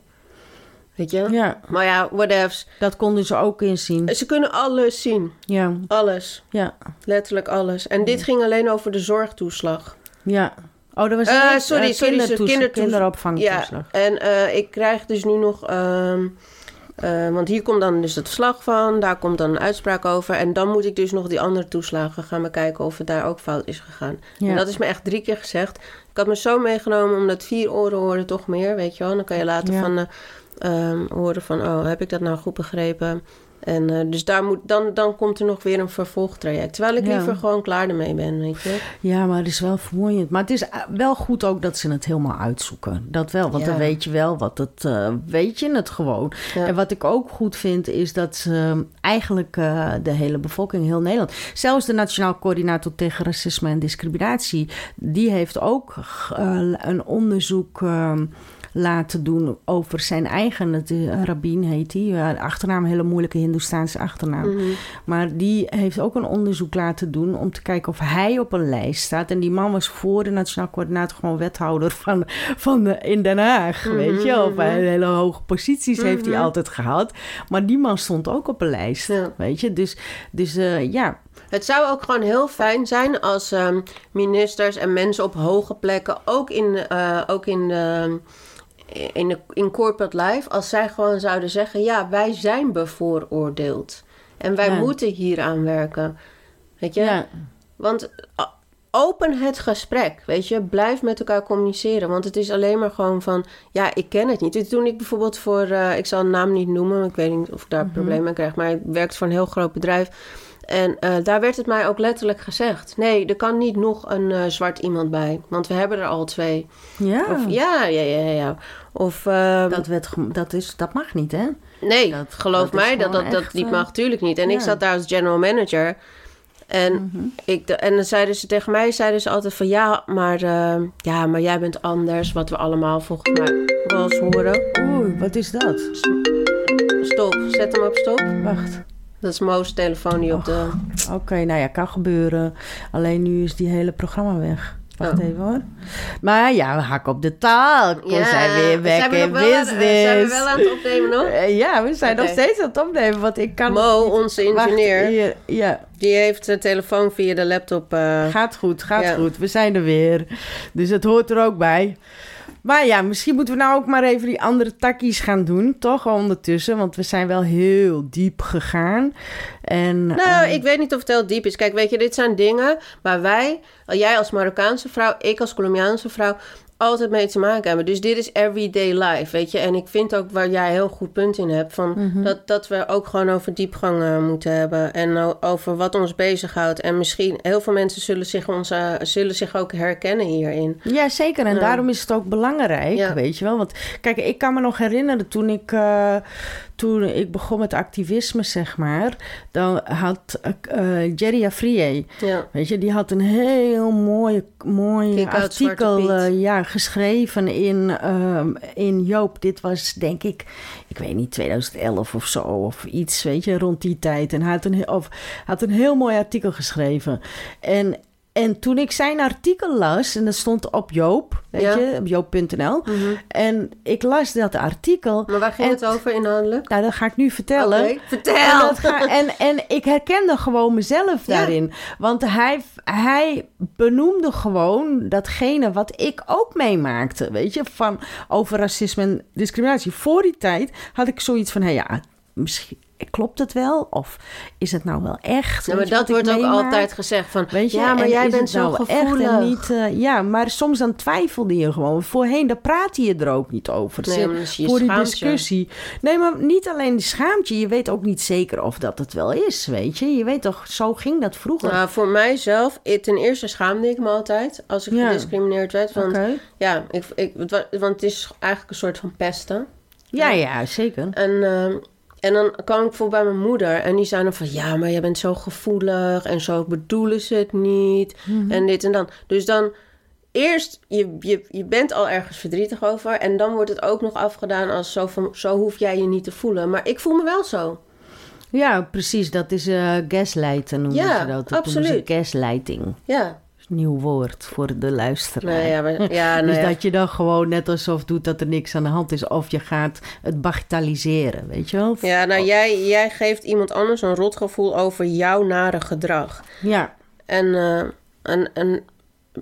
Speaker 2: Weet je?
Speaker 1: Ja,
Speaker 2: Maar ja, whatevs.
Speaker 1: dat konden ze ook inzien.
Speaker 2: Ze kunnen alles zien.
Speaker 1: Ja,
Speaker 2: Alles.
Speaker 1: ja,
Speaker 2: Letterlijk alles. En dit ging alleen over de zorgtoeslag.
Speaker 1: ja. Oh, dat was
Speaker 2: Eh,
Speaker 1: niet,
Speaker 2: sorry,
Speaker 1: eh,
Speaker 2: sorry,
Speaker 1: kindertoeslag,
Speaker 2: kindertoeslag.
Speaker 1: kinderopvangtoeslag.
Speaker 2: Ja, en eh, ik krijg dus nu nog... ehm, eh, want hier komt dan dus het verslag van. Daar komt dan een uitspraak over. En dan moet ik dus nog die andere toeslagen gaan bekijken... of het daar ook fout is gegaan.
Speaker 1: Ja.
Speaker 2: En dat is me echt drie keer gezegd. Ik had me zo meegenomen omdat vier oren horen toch meer, weet je wel. Dan kan je later
Speaker 1: Ja.
Speaker 2: van ehm, horen van... oh, heb ik dat nou goed begrepen? En eh, dus daar moet, dan, dan komt er nog weer een vervolgtraject. Terwijl ik
Speaker 1: Ja.
Speaker 2: liever gewoon klaar ermee ben, weet je.
Speaker 1: Ja, maar het is wel vermoeiend. Maar het is eh, wel goed ook dat ze het helemaal uitzoeken. Dat wel, want
Speaker 2: Ja.
Speaker 1: dan weet je wel wat het... eh, weet je het gewoon.
Speaker 2: Ja.
Speaker 1: En wat ik ook goed vind, is dat ze eigenlijk eh, de hele bevolking, heel Nederland... Zelfs de Nationaal Coördinator tegen Racisme en Discriminatie... die heeft ook een onderzoek... eh, laten doen over zijn eigen, het, eh, Rabin heet hij, uh, achternaam, hele moeilijke Hindoestaanse achternaam.
Speaker 2: Mhm.
Speaker 1: Maar die heeft ook een onderzoek laten doen om te kijken of hij op een lijst staat. En die man was voor de Nationaal Coördinator gewoon wethouder van, van de, in Den Haag, weet je. Of hele hoge posities heeft hij altijd gehad. Maar die man stond ook op een lijst,
Speaker 2: Ja.
Speaker 1: weet je. Dus, dus eh, ja,
Speaker 2: Het zou ook gewoon heel fijn zijn als ehm, ministers en mensen op hoge plekken, ook in, eh, ook in, de, in, de, in corporate life, als zij gewoon zouden zeggen: ja, wij zijn bevooroordeeld. En wij
Speaker 1: Ja.
Speaker 2: moeten hier aan werken. Weet je?
Speaker 1: ja.
Speaker 2: Want open het gesprek, weet je. Blijf met elkaar communiceren. Want het is alleen maar gewoon van... Ja, ik ken het niet. Toen ik bijvoorbeeld voor... eh, ik zal een naam niet noemen. Ik weet niet of ik daar problemen mee krijg. Maar ik werkte voor een heel groot bedrijf. En eh, daar werd het mij ook letterlijk gezegd. Nee, er kan niet nog een eh, zwart iemand bij. Want we hebben er al twee.
Speaker 1: ja.
Speaker 2: Of ja, ja, ja, ja. Of... ehm,
Speaker 1: Dat, werd, dat, is, dat mag niet, hè?
Speaker 2: Nee,
Speaker 1: Dat-
Speaker 2: geloof
Speaker 1: dat
Speaker 2: mij, dat, dat, dat niet
Speaker 1: eh,
Speaker 2: mag. Tuurlijk niet. En ik zat daar als general manager. En,
Speaker 1: Mhm.
Speaker 2: ik, en dan zeiden ze tegen mij zeiden ze altijd van... Ja, maar, eh, ja, maar jij bent anders. Wat we allemaal volgens mij wel eens horen.
Speaker 1: Oei, wat is dat?
Speaker 2: Stop, zet hem op stop.
Speaker 1: Wacht.
Speaker 2: Dat is Mo's telefoon die op de...
Speaker 1: Oké, nou ja, kan gebeuren. Alleen nu is die hele programma weg. Wacht
Speaker 2: Oh.
Speaker 1: even hoor. Maar ja, we hakken op de taal. We zijn weer back
Speaker 2: zijn we
Speaker 1: in
Speaker 2: aan-
Speaker 1: business.
Speaker 2: zijn we wel aan het opnemen nog?
Speaker 1: Eh, ja, we zijn nog steeds aan het opnemen. Want ik kan...
Speaker 2: Mo, onze
Speaker 1: Wacht,
Speaker 2: ingenieur,
Speaker 1: hier, ja,
Speaker 2: die heeft de telefoon via de laptop... eh,
Speaker 1: gaat goed, gaat
Speaker 2: Ja.
Speaker 1: goed. We zijn er weer. Dus het hoort er ook bij. Maar ja, misschien moeten we nou ook maar even die andere takkies gaan doen. Toch ondertussen. Want we zijn wel heel diep gegaan. En,
Speaker 2: Nou,
Speaker 1: eh,
Speaker 2: ik weet niet of het heel diep is. Kijk, weet je, dit zijn dingen waar wij, jij als Marokkaanse vrouw, ik als Colombiaanse vrouw, altijd mee te maken hebben. Dus dit is everyday life, weet je. En ik vind ook waar jij heel goed punt in hebt, van
Speaker 1: Mhm.
Speaker 2: dat, dat we ook gewoon over diepgang eh, moeten hebben. En over wat ons bezighoudt. En misschien, heel veel mensen zullen zich, ons, zullen zich ook herkennen hierin.
Speaker 1: Ja, zeker. En daarom is het ook belangrijk,
Speaker 2: Ja.
Speaker 1: weet je wel. Want kijk, ik kan me nog herinneren toen ik, eh, toen ik begon met activisme, zeg maar. Dan had eh Jerry Afrié,
Speaker 2: Ja.
Speaker 1: weet je, die had een heel mooi, mooi artikel eh, ja, geschreven in, ehm, in Joop. Dit was denk ik, ik weet niet, 2011 of zo, of iets, weet je, rond die tijd. En hij had een, of, had een heel mooi artikel geschreven. En, en toen ik zijn artikel las, en dat stond op Joop, weet
Speaker 2: Ja.
Speaker 1: je, op joop.nl.
Speaker 2: Mhm.
Speaker 1: En ik las dat artikel.
Speaker 2: Maar waar ging
Speaker 1: En-
Speaker 2: het over inhoudelijk?
Speaker 1: Nou, dat ga ik nu vertellen.
Speaker 2: Oké,
Speaker 1: En,
Speaker 2: Vertel!
Speaker 1: dat ga- en, en ik herkende gewoon mezelf
Speaker 2: Ja.
Speaker 1: daarin. Want hij, hij benoemde gewoon datgene wat ik ook meemaakte. Weet je, van over racisme en discriminatie. Voor die tijd had ik zoiets van: hé ja, misschien. Klopt het wel? Of is het nou wel echt?
Speaker 2: Ja, maar dat wordt ook
Speaker 1: meemaak?
Speaker 2: altijd gezegd van...
Speaker 1: Weet je,
Speaker 2: ja, maar jij bent zo
Speaker 1: nou echt
Speaker 2: gevoelig.
Speaker 1: en niet, eh, ja, maar soms dan twijfelde je gewoon. Voorheen, daar praatte je er ook niet over.
Speaker 2: Nee, je
Speaker 1: voor die
Speaker 2: je.
Speaker 1: discussie. Nee, maar niet alleen die schaamte. Je weet ook niet zeker of dat het wel is, weet je. Je weet toch, zo ging dat vroeger.
Speaker 2: Nou, voor mijzelf, ten eerste schaamde ik me altijd als ik
Speaker 1: Ja.
Speaker 2: gediscrimineerd werd. Want ja, ik, want het is eigenlijk een soort van pesten.
Speaker 1: Ja, ja, zeker.
Speaker 2: En, ehm, en dan kwam ik voor bij mijn moeder en die zei dan van... ja, maar jij bent zo gevoelig en zo bedoelen ze het niet
Speaker 1: Mhm.
Speaker 2: en dit en dan. Dus dan eerst, je, je, je bent al ergens verdrietig over... en dan wordt het ook nog afgedaan als zo van... zo hoef jij je niet te voelen. Maar ik voel me wel zo.
Speaker 1: Ja, precies. Dat is eh gaslighten noemen
Speaker 2: Ja,
Speaker 1: ze dat. Dat
Speaker 2: absoluut.
Speaker 1: gaslighting.
Speaker 2: Ja,
Speaker 1: Nieuw woord voor de luisteraar.
Speaker 2: nou ja, maar, ja, nou
Speaker 1: dus
Speaker 2: ja.
Speaker 1: dat je dan gewoon net alsof doet dat er niks aan de hand is. Of je gaat het bagatelliseren, weet je wel?
Speaker 2: Ja, nou jij, jij geeft iemand anders een rotgevoel over jouw nare gedrag.
Speaker 1: Ja,
Speaker 2: En, eh, en, en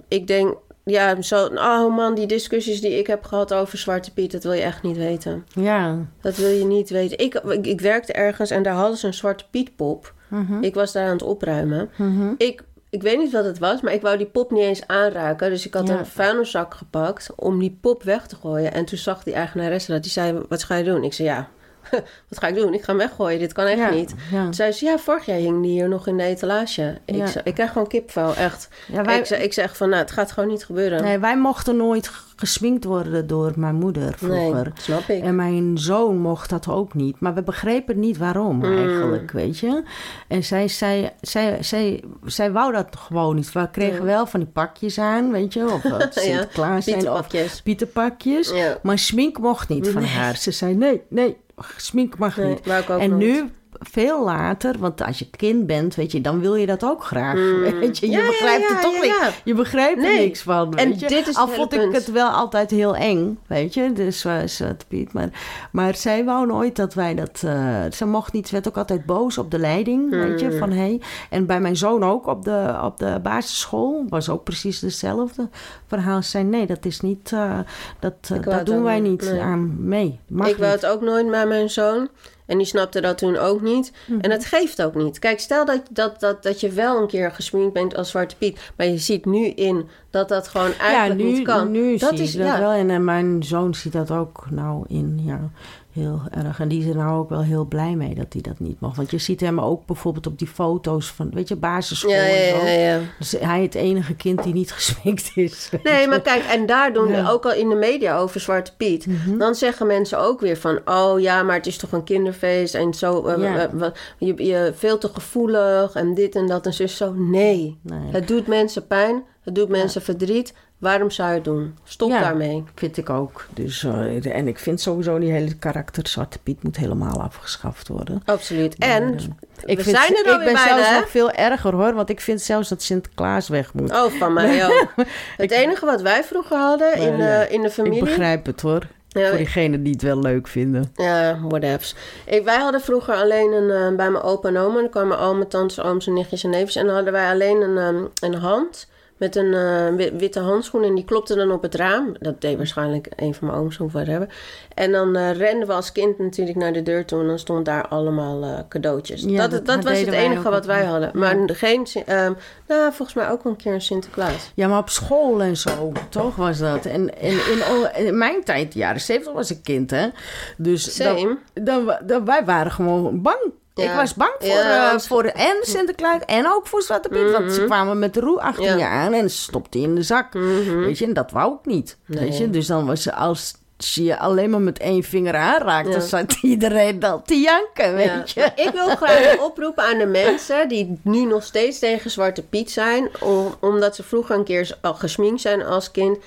Speaker 2: ik denk, ja, zo, oh man, die discussies die ik heb gehad over Zwarte Piet, dat wil je echt niet weten.
Speaker 1: ja.
Speaker 2: Dat wil je niet weten. Ik, ik, ik werkte ergens en daar hadden ze een Zwarte Piet pop.
Speaker 1: Mhm.
Speaker 2: Ik was daar aan het opruimen.
Speaker 1: Mhm.
Speaker 2: Ik, ik weet niet wat het was, maar ik wou die pop niet eens aanraken. Dus ik had
Speaker 1: Ja.
Speaker 2: een vuilniszak gepakt om die pop weg te gooien. En toen zag die eigenaresse dat. Die zei, wat ga je doen? Ik zei, ja, wat ga ik doen? Ik ga hem weggooien. Dit kan echt
Speaker 1: ja.
Speaker 2: niet.
Speaker 1: Ja.
Speaker 2: Toen zei ze, ja, vorig jaar hing die hier nog in de etalage. Ik,
Speaker 1: Ja.
Speaker 2: ik krijg gewoon kipvel, echt.
Speaker 1: Wij,
Speaker 2: Ik, zei, ik zeg van, nou, het gaat gewoon niet gebeuren.
Speaker 1: nee, wij mochten nooit gesminkt worden door mijn moeder vroeger.
Speaker 2: Nee, snap ik.
Speaker 1: En mijn zoon mocht dat ook niet. Maar we begrepen niet waarom
Speaker 2: Mm.
Speaker 1: eigenlijk, weet je. En zij, zij, zij, zij, zij wou dat gewoon niet. We kregen wel van die pakjes aan, weet je. Of Sinterklaas zijn of
Speaker 2: Pieterpakjes. Ja.
Speaker 1: Maar smink mocht niet van
Speaker 2: Nee.
Speaker 1: haar. Ze zei nee, nee, smink mag
Speaker 2: Nee,
Speaker 1: niet. En nu, veel later, want als je kind bent, weet je, dan wil je dat ook graag.
Speaker 2: Mm.
Speaker 1: Weet je, je
Speaker 2: Ja,
Speaker 1: begrijpt
Speaker 2: ja,
Speaker 1: er toch
Speaker 2: ja.
Speaker 1: Je begrijpt er
Speaker 2: Nee.
Speaker 1: niks van.
Speaker 2: En
Speaker 1: Weet je?
Speaker 2: dit is
Speaker 1: Al vond ik
Speaker 2: punt.
Speaker 1: het wel altijd heel eng, weet je, dus uh, Zwarte Piet. Maar, maar zij wou nooit dat wij dat. uh, ze mocht niet, ze werd ook altijd boos op de leiding, weet je,
Speaker 2: Mm.
Speaker 1: van. Hey. En bij mijn zoon ook op de, op de basisschool was ook precies hetzelfde verhaal. Ze zei nee, dat is niet, uh, dat, dat doen wij
Speaker 2: niet,
Speaker 1: niet
Speaker 2: nee.
Speaker 1: aan mee. Mag
Speaker 2: ik wou
Speaker 1: niet.
Speaker 2: het ook nooit met mijn zoon. En die snapte dat toen ook niet.
Speaker 1: Mhm.
Speaker 2: En dat geeft ook niet. Kijk, stel dat, dat, dat, dat je wel een keer gesminkt bent als Zwarte Piet. Maar je ziet nu in dat dat gewoon eigenlijk
Speaker 1: ja, nu,
Speaker 2: niet kan.
Speaker 1: nu
Speaker 2: dat
Speaker 1: zie
Speaker 2: is
Speaker 1: dat
Speaker 2: ja.
Speaker 1: wel. En, eh, mijn zoon ziet dat ook nou in, ja, heel erg. En die is er nou ook wel heel blij mee dat hij dat niet mag. Want je ziet hem ook bijvoorbeeld op die foto's van, weet je, basisschool
Speaker 2: Ja,
Speaker 1: en
Speaker 2: ja,
Speaker 1: zo.
Speaker 2: ja, ja.
Speaker 1: Dus hij het enige kind die niet gesminkt is.
Speaker 2: Nee, maar kijk, en daar doen we ook al in de media over Zwarte Piet.
Speaker 1: Mhm.
Speaker 2: Dan zeggen mensen ook weer van... oh ja, maar het is toch een kinderfeest en zo... eh,
Speaker 1: Ja.
Speaker 2: eh, wat- je, je veel te gevoelig en dit en dat en zo. zo. Nee,
Speaker 1: Nee,
Speaker 2: het doet mensen pijn, het doet mensen verdriet. Waarom zou je het doen? Stop
Speaker 1: Ja.
Speaker 2: daarmee.
Speaker 1: vind ik ook. Dus, eh, en ik vind sowieso die hele karakter Zwarte Piet moet helemaal afgeschaft worden.
Speaker 2: Absoluut.
Speaker 1: Maar,
Speaker 2: En
Speaker 1: eh, ik
Speaker 2: we
Speaker 1: vind,
Speaker 2: zijn er dan
Speaker 1: ik ben
Speaker 2: bijna,
Speaker 1: zelfs
Speaker 2: hè?
Speaker 1: nog veel erger hoor, want ik vind zelfs dat Sinterklaas weg moet.
Speaker 2: Oh, van mij ook. Het enige wat wij vroeger hadden in,
Speaker 1: ja,
Speaker 2: eh, in de
Speaker 1: ik
Speaker 2: familie...
Speaker 1: begrijp het hoor.
Speaker 2: Ja,
Speaker 1: Voor diegenen die het wel leuk vinden.
Speaker 2: Ja, whatevs. Ik, wij hadden vroeger alleen een, eh, bij mijn opa en oma, dan kwamen al mijn tantes, ooms en nichtjes en neefjes. En dan hadden wij alleen een, ehm, een hand met een eh, wi- witte handschoen en die klopte dan op het raam. Dat deed waarschijnlijk een van mijn ooms of whatever. En dan eh, renden we als kind natuurlijk naar de deur toe en dan stond daar allemaal eh, cadeautjes.
Speaker 1: Ja,
Speaker 2: dat
Speaker 1: dat-
Speaker 2: was het enige wat wij hadden. Maar geen, ehm, nou volgens mij ook een keer een Sinterklaas.
Speaker 1: Ja, maar op school en zo, toch was dat. En, en in, in mijn tijd, de jaren zeventig, was ik kind, hè. Dus dan, dan- wij waren gewoon bang. Ik was bang voor, eh, voor en Sinterklaas en ook voor Zwarte Piet. Want ze kwamen met de roe achter je aan en ze stopte in de zak.
Speaker 2: Mhm.
Speaker 1: Weet je, en dat wou ik niet.
Speaker 2: Nee.
Speaker 1: Weet je, dus dan was ze als je je alleen maar met één vinger aanraakt,
Speaker 2: Ja.
Speaker 1: dan zat iedereen dan te janken, weet
Speaker 2: Ja.
Speaker 1: je.
Speaker 2: Ik wil graag een oproep aan de mensen die nu nog steeds tegen Zwarte Piet zijn, om, omdat ze vroeger een keer al gesminkt zijn als kind.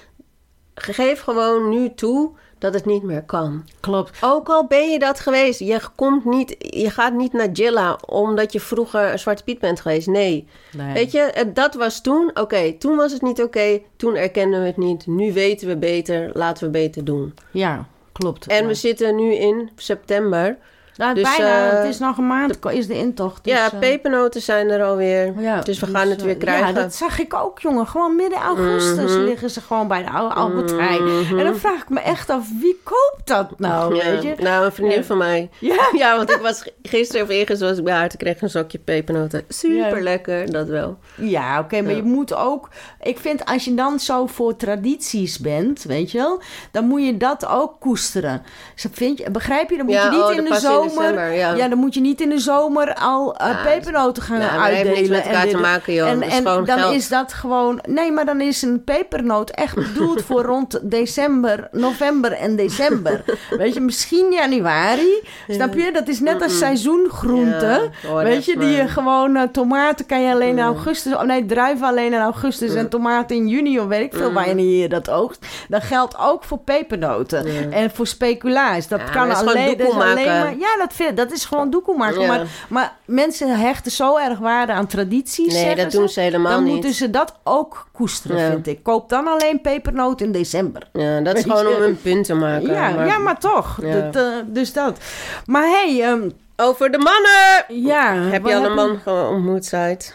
Speaker 2: Geef gewoon nu toe dat het niet meer kan.
Speaker 1: Klopt.
Speaker 2: Ook al ben je dat geweest, je, komt niet, je gaat niet naar Jilla omdat je vroeger Zwarte Piet bent geweest. Nee.
Speaker 1: Nee.
Speaker 2: Weet je, dat was toen. Oké, toen was het niet oké. Toen erkenden we het niet. Nu weten we beter. Laten we beter doen.
Speaker 1: Ja, klopt.
Speaker 2: En
Speaker 1: Ja.
Speaker 2: we zitten nu in september.
Speaker 1: Nou,
Speaker 2: Dus,
Speaker 1: bijna.
Speaker 2: eh,
Speaker 1: het is nog een maand, is de intocht. Dus,
Speaker 2: ja,
Speaker 1: eh,
Speaker 2: pepernoten zijn er alweer.
Speaker 1: ja,
Speaker 2: dus we gaan het
Speaker 1: eh,
Speaker 2: weer krijgen.
Speaker 1: Ja, dat zag ik ook, jongen. Gewoon midden augustus
Speaker 2: Mhm.
Speaker 1: liggen ze gewoon bij de oude Albert Heijn.
Speaker 2: Mhm.
Speaker 1: En dan vraag ik me echt af, wie koopt dat nou,
Speaker 2: Ja,
Speaker 1: weet je?
Speaker 2: Nou, een vriendin van mij.
Speaker 1: Ja,
Speaker 2: Ja, want ik was gisteren of eergisteren was ik bij haar. Toen kreeg ik een zakje pepernoten. Super lekker, dat wel.
Speaker 1: Ja, oké, maar je moet ook... Ik vind, als je dan zo voor tradities bent, weet je wel... dan moet je dat ook koesteren. Zo Vind je, begrijp je? Dan moet je niet
Speaker 2: oh,
Speaker 1: in de
Speaker 2: in
Speaker 1: zomer...
Speaker 2: ja.
Speaker 1: dan moet je niet in de zomer al eh,
Speaker 2: Ja,
Speaker 1: pepernoten gaan
Speaker 2: ja, maar dat heeft
Speaker 1: uitdelen.
Speaker 2: niks met elkaar
Speaker 1: en
Speaker 2: te maken, joh.
Speaker 1: En, en dan
Speaker 2: geld.
Speaker 1: is dat gewoon... Nee, maar dan is een pepernoot echt bedoeld voor rond december, november en december. weet je, misschien januari. Snap je? Dat is net als seizoengroente.
Speaker 2: Oh,
Speaker 1: weet je, die je gewoon... eh, tomaten kan je alleen in augustus... Oh nee, druiven alleen in augustus. En tomaten in juni of weet ik veel wanneer je dat oogst. Dat geldt ook voor pepernoten. En voor speculaas. Dat kan alleen... dat maar, ja, dat, vind, dat is gewoon doekoe maken.
Speaker 2: Ja.
Speaker 1: Maar, maar mensen hechten zo erg waarde aan tradities,
Speaker 2: Nee, dat doen ze helemaal
Speaker 1: Dan
Speaker 2: niet.
Speaker 1: moeten ze dat ook koesteren,
Speaker 2: Ja.
Speaker 1: vind ik. Koop dan alleen pepernoot in december.
Speaker 2: Ja, dat is gewoon om een punt te maken.
Speaker 1: Ja, maar, ja, maar toch. Dat, eh, dus dat. Maar hey, ehm,
Speaker 2: Over de mannen!
Speaker 1: ja.
Speaker 2: Heb je al een man ontmoet, Said?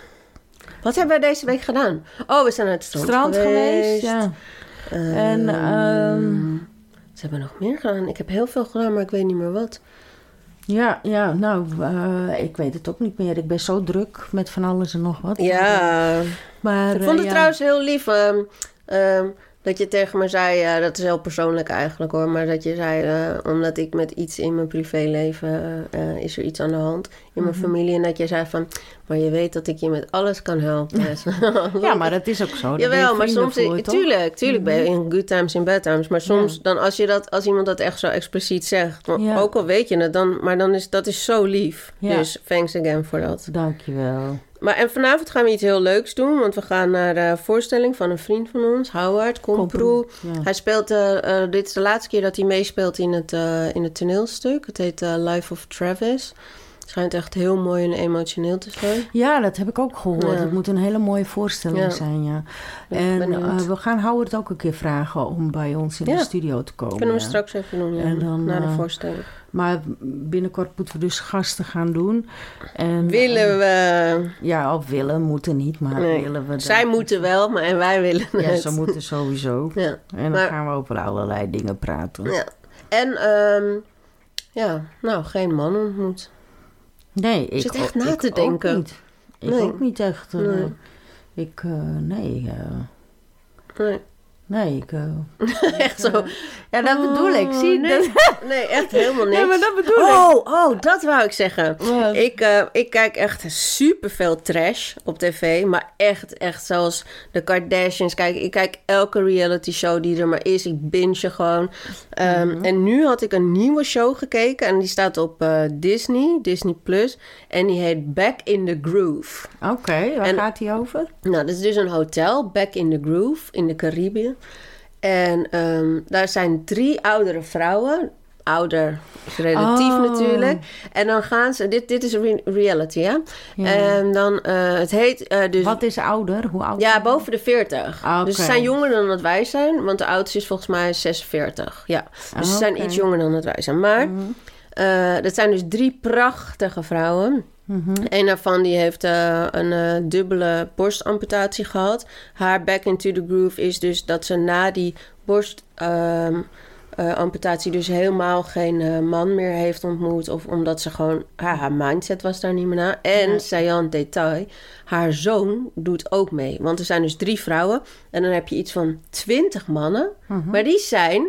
Speaker 2: Wat hebben wij deze week gedaan? Oh, we zijn naar het strand,
Speaker 1: Strand geweest, ja.
Speaker 2: Ehm,
Speaker 1: En, ehm,
Speaker 2: Wat hebben nog meer gedaan? Ik heb heel veel gedaan, maar ik weet niet meer wat.
Speaker 1: Ja, ja, nou, eh, ik weet het ook niet meer. Ik ben zo druk met van alles en nog wat.
Speaker 2: Ja,
Speaker 1: Maar,
Speaker 2: ik vond
Speaker 1: eh,
Speaker 2: het
Speaker 1: ja.
Speaker 2: trouwens heel lief ehm, ehm, dat je tegen me zei... eh, dat is heel persoonlijk eigenlijk hoor... maar dat je zei, eh, omdat ik met iets in mijn privéleven... eh, is er iets aan de hand in mijn
Speaker 1: Mhm.
Speaker 2: familie... en dat je zei van... maar je weet dat ik je met alles kan helpen.
Speaker 1: Ja, maar dat is ook zo.
Speaker 2: Jawel, maar soms,
Speaker 1: voor,
Speaker 2: tuurlijk, tuurlijk ben je in good times, in bad times. Maar soms,
Speaker 1: Ja.
Speaker 2: dan als, je dat, als iemand dat echt zo expliciet zegt, maar
Speaker 1: Ja.
Speaker 2: ook al weet je het, dan, maar dan is dat is zo lief.
Speaker 1: Ja.
Speaker 2: Dus thanks again voor dat.
Speaker 1: Dankjewel.
Speaker 2: Maar en vanavond gaan we iets heel leuks doen, want we gaan naar de voorstelling van een vriend van ons, Howard Komproe.
Speaker 1: Ja.
Speaker 2: Hij speelt, eh, eh, dit is de laatste keer dat hij meespeelt in het, eh, in het toneelstuk. Het heet eh, Life of Travis. Het schijnt echt heel mooi en emotioneel te zijn.
Speaker 1: Ja, dat heb ik ook gehoord.
Speaker 2: Ja.
Speaker 1: Het moet een hele mooie voorstelling
Speaker 2: Ja.
Speaker 1: zijn, ja. En eh, we gaan Howard ook een keer vragen om bij ons in
Speaker 2: Ja.
Speaker 1: de studio te komen.
Speaker 2: Kunnen we straks even ja,
Speaker 1: En dan,
Speaker 2: na de
Speaker 1: eh,
Speaker 2: voorstelling.
Speaker 1: Maar binnenkort moeten we dus gasten gaan doen. En,
Speaker 2: Willen we...
Speaker 1: ja, of willen, moeten niet, maar
Speaker 2: Nee.
Speaker 1: willen we... dat-
Speaker 2: Zij moeten wel, maar en wij willen
Speaker 1: Ja,
Speaker 2: het.
Speaker 1: ze moeten sowieso.
Speaker 2: Ja.
Speaker 1: En dan
Speaker 2: Maar-
Speaker 1: gaan we over allerlei dingen praten.
Speaker 2: ja. En, ehm, ja, nou, geen man ontmoet.
Speaker 1: Nee, ik
Speaker 2: zit echt na
Speaker 1: ik
Speaker 2: te
Speaker 1: ook
Speaker 2: denken.
Speaker 1: niet. Ik
Speaker 2: Nee.
Speaker 1: ook niet echt. eh,
Speaker 2: Nee.
Speaker 1: Ik, eh, nee, eh,
Speaker 2: Nee,
Speaker 1: nee, ik... eh,
Speaker 2: echt zo.
Speaker 1: ja, dat bedoel ik. Zie je?
Speaker 2: Oh, nee.
Speaker 1: Dat-
Speaker 2: Nee, echt helemaal niks.
Speaker 1: Nee, maar dat bedoel ik.
Speaker 2: oh, oh, dat wou ik zeggen. Ik, eh, ik kijk echt superveel trash op tv. Maar echt, echt zoals de Kardashians. Kijk, ik kijk elke reality show die er maar is. Ik binge gewoon. Ehm,
Speaker 1: Mhm.
Speaker 2: En nu had ik een nieuwe show gekeken. En die staat op eh, Disney, Disney Plus. En die heet Back in the Groove.
Speaker 1: Oké, waar
Speaker 2: En-
Speaker 1: gaat die over?
Speaker 2: Nou, dat is dus een hotel, Back in the Groove, in de Caribië. En ehm, daar zijn drie oudere vrouwen. Ouder is relatief
Speaker 1: Oh.
Speaker 2: natuurlijk. En dan gaan ze... Dit, dit is een re- reality, hè?
Speaker 1: Ja.
Speaker 2: En dan... eh, het heet eh, dus...
Speaker 1: Wat is ouder? Hoe oud?
Speaker 2: Ja, boven de 40.
Speaker 1: Ah, oké.
Speaker 2: Dus ze zijn jonger dan dat wij zijn. Want de oudste is volgens mij 46. Ja. Dus ze zijn
Speaker 1: oké.
Speaker 2: iets jonger dan dat wij zijn. Maar... eh, dat zijn dus drie prachtige vrouwen. Een daarvan die heeft eh, een eh, dubbele borstamputatie gehad. Haar back into the groove is dus dat ze na die borstamputatie dus helemaal geen eh, man meer heeft ontmoet. Of omdat ze gewoon... Haar, haar mindset was daar niet meer na. En,
Speaker 1: Ja.
Speaker 2: saillant detail, haar zoon doet ook mee. Want er zijn dus drie vrouwen. En dan heb je iets van twintig mannen. Maar die zijn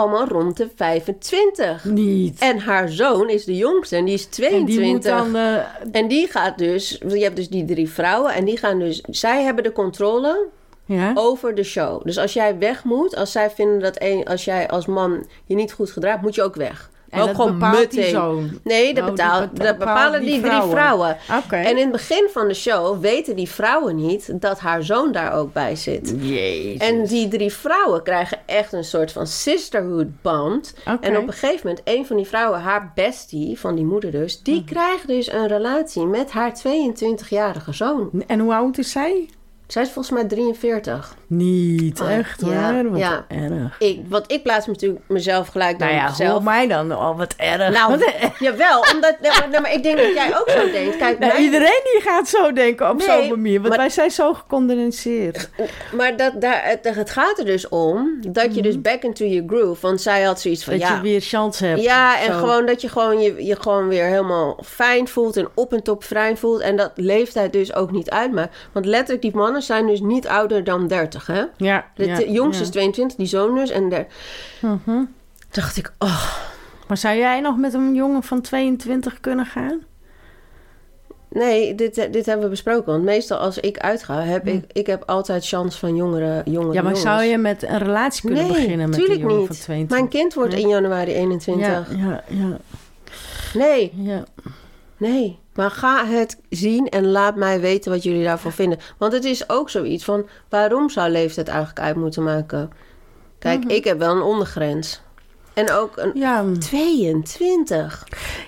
Speaker 2: allemaal rond de 25.
Speaker 1: Niet.
Speaker 2: En haar zoon is de jongste en die is
Speaker 1: En
Speaker 2: 22.
Speaker 1: die moet dan... eh,
Speaker 2: En die gaat dus, je hebt dus die drie vrouwen en die gaan dus, zij hebben de controle
Speaker 1: ja?
Speaker 2: over de show. Dus als jij weg moet, als zij vinden dat een, als jij als man je niet goed gedraagt, moet je ook weg.
Speaker 1: En
Speaker 2: ook
Speaker 1: dat
Speaker 2: gewoon
Speaker 1: bepaalt die
Speaker 2: meteen.
Speaker 1: zoon?
Speaker 2: Nee, dat,
Speaker 1: Oh,
Speaker 2: betaalt, dat bepalen die, drie
Speaker 1: vrouwen.
Speaker 2: En in het begin van de show weten die vrouwen niet dat haar zoon daar ook bij zit.
Speaker 1: Jezus.
Speaker 2: En die drie vrouwen krijgen echt een soort van sisterhood band. En op een gegeven moment, een van die vrouwen, haar bestie, van die moeder dus, die
Speaker 1: Mhm.
Speaker 2: krijgt dus een relatie met haar 22-jarige zoon.
Speaker 1: En hoe oud is zij?
Speaker 2: Zij is volgens mij 43.
Speaker 1: Niet
Speaker 2: Oh,
Speaker 1: echt
Speaker 2: ja,
Speaker 1: hoor. Wat
Speaker 2: ja.
Speaker 1: erg.
Speaker 2: Ik, want ik plaats me natuurlijk mezelf gelijk dan
Speaker 1: Nou ja,
Speaker 2: zelf.
Speaker 1: hoor mij dan. Oh, wat erg.
Speaker 2: Nou,
Speaker 1: Wat erg.
Speaker 2: jawel, omdat, nee, maar, ik denk dat jij ook zo denkt. Kijk,
Speaker 1: Nou, iedereen die gaat zo denken op
Speaker 2: Nee,
Speaker 1: zo'n manier. Want
Speaker 2: maar-
Speaker 1: wij zijn zo gecondenseerd.
Speaker 2: Maar dat, daar, het, het gaat er dus om dat je dus back into your groove. Want zij had zoiets van
Speaker 1: Mhm. Dat
Speaker 2: ja.
Speaker 1: je weer chance hebt.
Speaker 2: Ja, en
Speaker 1: Zo.
Speaker 2: gewoon dat je gewoon je, je gewoon weer helemaal fijn voelt en op en top vrij voelt. En dat leeftijd dus ook niet uitmaakt. Want letterlijk, die mannen zijn dus niet ouder dan 30, hè?
Speaker 1: Ja,
Speaker 2: De
Speaker 1: ja,
Speaker 2: de jongste
Speaker 1: ja.
Speaker 2: is 22, die zoon dus. En daar
Speaker 1: Mhm.
Speaker 2: dacht ik, oh,
Speaker 1: Maar zou jij nog met een jongen van 22 kunnen gaan?
Speaker 2: nee, dit, dit hebben we besproken. Want meestal als ik uitga, heb ik, ik heb altijd chance van jongere, jongere
Speaker 1: Ja, maar
Speaker 2: jongens.
Speaker 1: zou je met een relatie kunnen
Speaker 2: nee,
Speaker 1: beginnen met een jongen
Speaker 2: niet.
Speaker 1: van 22?
Speaker 2: Mijn kind wordt in januari 21.
Speaker 1: ja, ja, ja,
Speaker 2: Nee,
Speaker 1: ja.
Speaker 2: Nee, maar ga het zien en laat mij weten wat jullie daarvan vinden. Want het is ook zoiets van, waarom zou leeftijd eigenlijk uit moeten maken? Kijk,
Speaker 1: Mhm.
Speaker 2: ik heb wel een ondergrens. En ook een
Speaker 1: Ja,
Speaker 2: 22.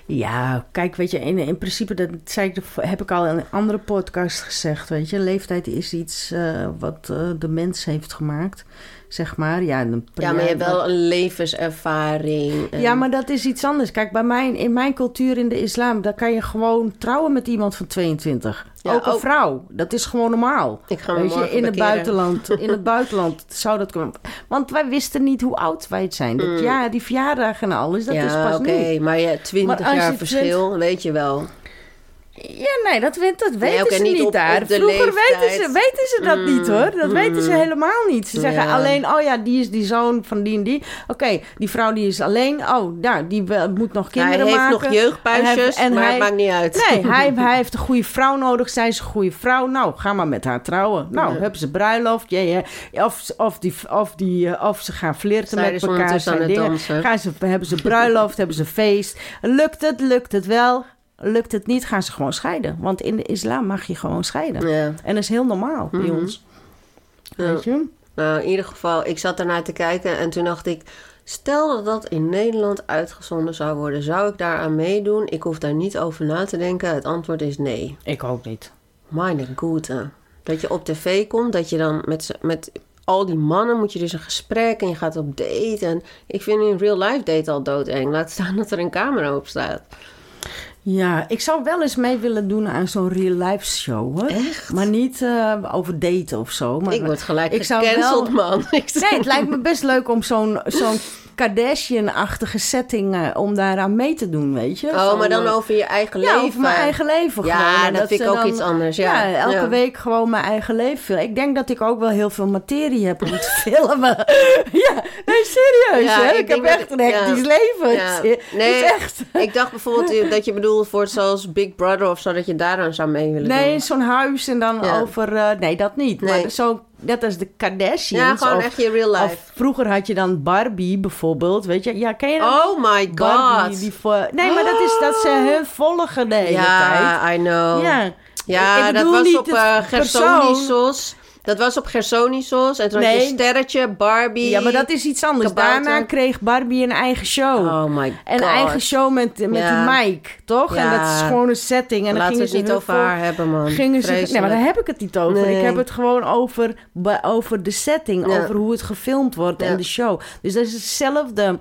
Speaker 1: ja, kijk, weet je, in, in principe, dat zei ik, heb ik al in een andere podcast gezegd, weet je. Leeftijd is iets eh, wat eh, de mens heeft gemaakt, zeg maar. Ja, een-
Speaker 2: Ja, maar je hebt wel een levenservaring. en-
Speaker 1: Ja, maar dat is iets anders. Kijk, bij mijn, in mijn cultuur in de islam, daar kan je gewoon trouwen met iemand van 22.
Speaker 2: Ja,
Speaker 1: ook een
Speaker 2: ook-
Speaker 1: vrouw. Dat is gewoon normaal.
Speaker 2: Ik ga
Speaker 1: Weet je, in het, buitenland, in het buitenland zou dat kunnen. Want wij wisten niet hoe oud wij zijn. Dat, Ja, die verjaardagen en alles, dat
Speaker 2: Mm. ja,
Speaker 1: is pas
Speaker 2: oké,
Speaker 1: nu.
Speaker 2: maar je 20
Speaker 1: Maar als
Speaker 2: jaar verschil, weet je wel.
Speaker 1: Ja, nee, dat, weet- dat weten ze
Speaker 2: niet op-
Speaker 1: daar.
Speaker 2: op
Speaker 1: Vroeger weten ze, weten ze dat niet hoor. Dat weten ze helemaal niet. Ze zeggen
Speaker 2: Mm. Ja.
Speaker 1: alleen, oh ja, die is die zoon van die en die. Oké, die vrouw die is alleen. Oh, nou, die moet nog
Speaker 2: hij
Speaker 1: kinderen
Speaker 2: heeft
Speaker 1: maken.
Speaker 2: nog jeugdpuisjes,
Speaker 1: En hij- en
Speaker 2: maar
Speaker 1: hij-
Speaker 2: het maakt niet uit.
Speaker 1: Nee, hij, hij heeft een goede vrouw nodig. Zij is een goede vrouw. Nou, ga maar met haar trouwen. Nou,
Speaker 2: Ja.
Speaker 1: hebben ze bruiloft. Ja, ja. Of, of, die, of, die, eh, of ze gaan flirten
Speaker 2: Zij
Speaker 1: met elkaar. zijn dingen. Gaan ze, hebben ze bruiloft, hebben ze feest. Lukt het, lukt het wel. Lukt het niet, gaan ze gewoon scheiden. Want in de islam mag je gewoon scheiden.
Speaker 2: Ja.
Speaker 1: En dat is heel normaal bij
Speaker 2: Mhm.
Speaker 1: ons.
Speaker 2: Ja.
Speaker 1: Weet je?
Speaker 2: Nou, in ieder geval, ik zat daarnaar te kijken en toen dacht ik... Stel dat dat in Nederland uitgezonden zou worden, zou ik daaraan meedoen? Ik hoef daar niet over na te denken. Het antwoord is nee.
Speaker 1: Ik ook niet.
Speaker 2: Meine Gute. Dat je op tv komt, dat je dan met, met al die mannen moet je dus een gesprek en je gaat op date. En ik vind in real life date al doodeng. Laat staan dat er een camera op staat.
Speaker 1: Ja, ik zou wel eens mee willen doen aan zo'n real-life show, hoor.
Speaker 2: Echt?
Speaker 1: Maar niet eh, over daten of zo. Maar
Speaker 2: ik word gelijk
Speaker 1: ik
Speaker 2: gecanceld,
Speaker 1: wel-
Speaker 2: man.
Speaker 1: Nee, het lijkt me best leuk om zo'n zo'n Kardashian-achtige setting... eh, om daaraan mee te doen, weet je?
Speaker 2: Oh, maar dan
Speaker 1: eh,
Speaker 2: over je eigen
Speaker 1: Ja,
Speaker 2: leven.
Speaker 1: over mijn eigen leven
Speaker 2: Ja,
Speaker 1: gewoon. En
Speaker 2: dat vind ik ook iets anders, ja.
Speaker 1: elke
Speaker 2: Ja.
Speaker 1: week gewoon mijn eigen leven filmen. Ik denk dat ik ook wel heel veel materie heb om te filmen. ja, nee, serieus.
Speaker 2: Ja,
Speaker 1: hè?
Speaker 2: ik
Speaker 1: Ik, heb echt een hectisch
Speaker 2: ja.
Speaker 1: leven.
Speaker 2: Ja. Nee,
Speaker 1: is echt...
Speaker 2: Ik dacht bijvoorbeeld dat je voor zoals Big Brother of zo, dat je daaraan zou mee willen
Speaker 1: Nee,
Speaker 2: doen.
Speaker 1: zo'n huis en dan
Speaker 2: Ja.
Speaker 1: over... eh, nee, dat niet.
Speaker 2: Nee.
Speaker 1: Maar zo, net als de Kardashians.
Speaker 2: Ja, gewoon
Speaker 1: of,
Speaker 2: echt je real life.
Speaker 1: Of vroeger had je dan Barbie bijvoorbeeld, weet je. Ja, ken je dat?
Speaker 2: Oh my
Speaker 1: Barbie,
Speaker 2: god.
Speaker 1: die voor... Nee, maar dat is dat ze hun volgen de hele tijd.
Speaker 2: ja, I know.
Speaker 1: Ja,
Speaker 2: Ja,
Speaker 1: Ik
Speaker 2: dat was
Speaker 1: niet
Speaker 2: op
Speaker 1: het
Speaker 2: eh. Gersonisos. Dat was op Gersonisos. En toen had je
Speaker 1: Nee.
Speaker 2: Sterretje, Barbie.
Speaker 1: Ja, maar dat is iets anders.
Speaker 2: Kabouter.
Speaker 1: Daarna kreeg Barbie een eigen show.
Speaker 2: Oh my god.
Speaker 1: Een eigen show met, met
Speaker 2: Ja.
Speaker 1: Mike, toch? En dat is gewoon een setting. En dan
Speaker 2: Laten we
Speaker 1: gingen
Speaker 2: het
Speaker 1: ze
Speaker 2: niet over haar hebben, man.
Speaker 1: Gingen ze, nee, maar daar heb ik het niet over.
Speaker 2: Nee.
Speaker 1: Ik heb het gewoon over, over de setting,
Speaker 2: Ja.
Speaker 1: over hoe het gefilmd wordt en de show. Dus dat is hetzelfde,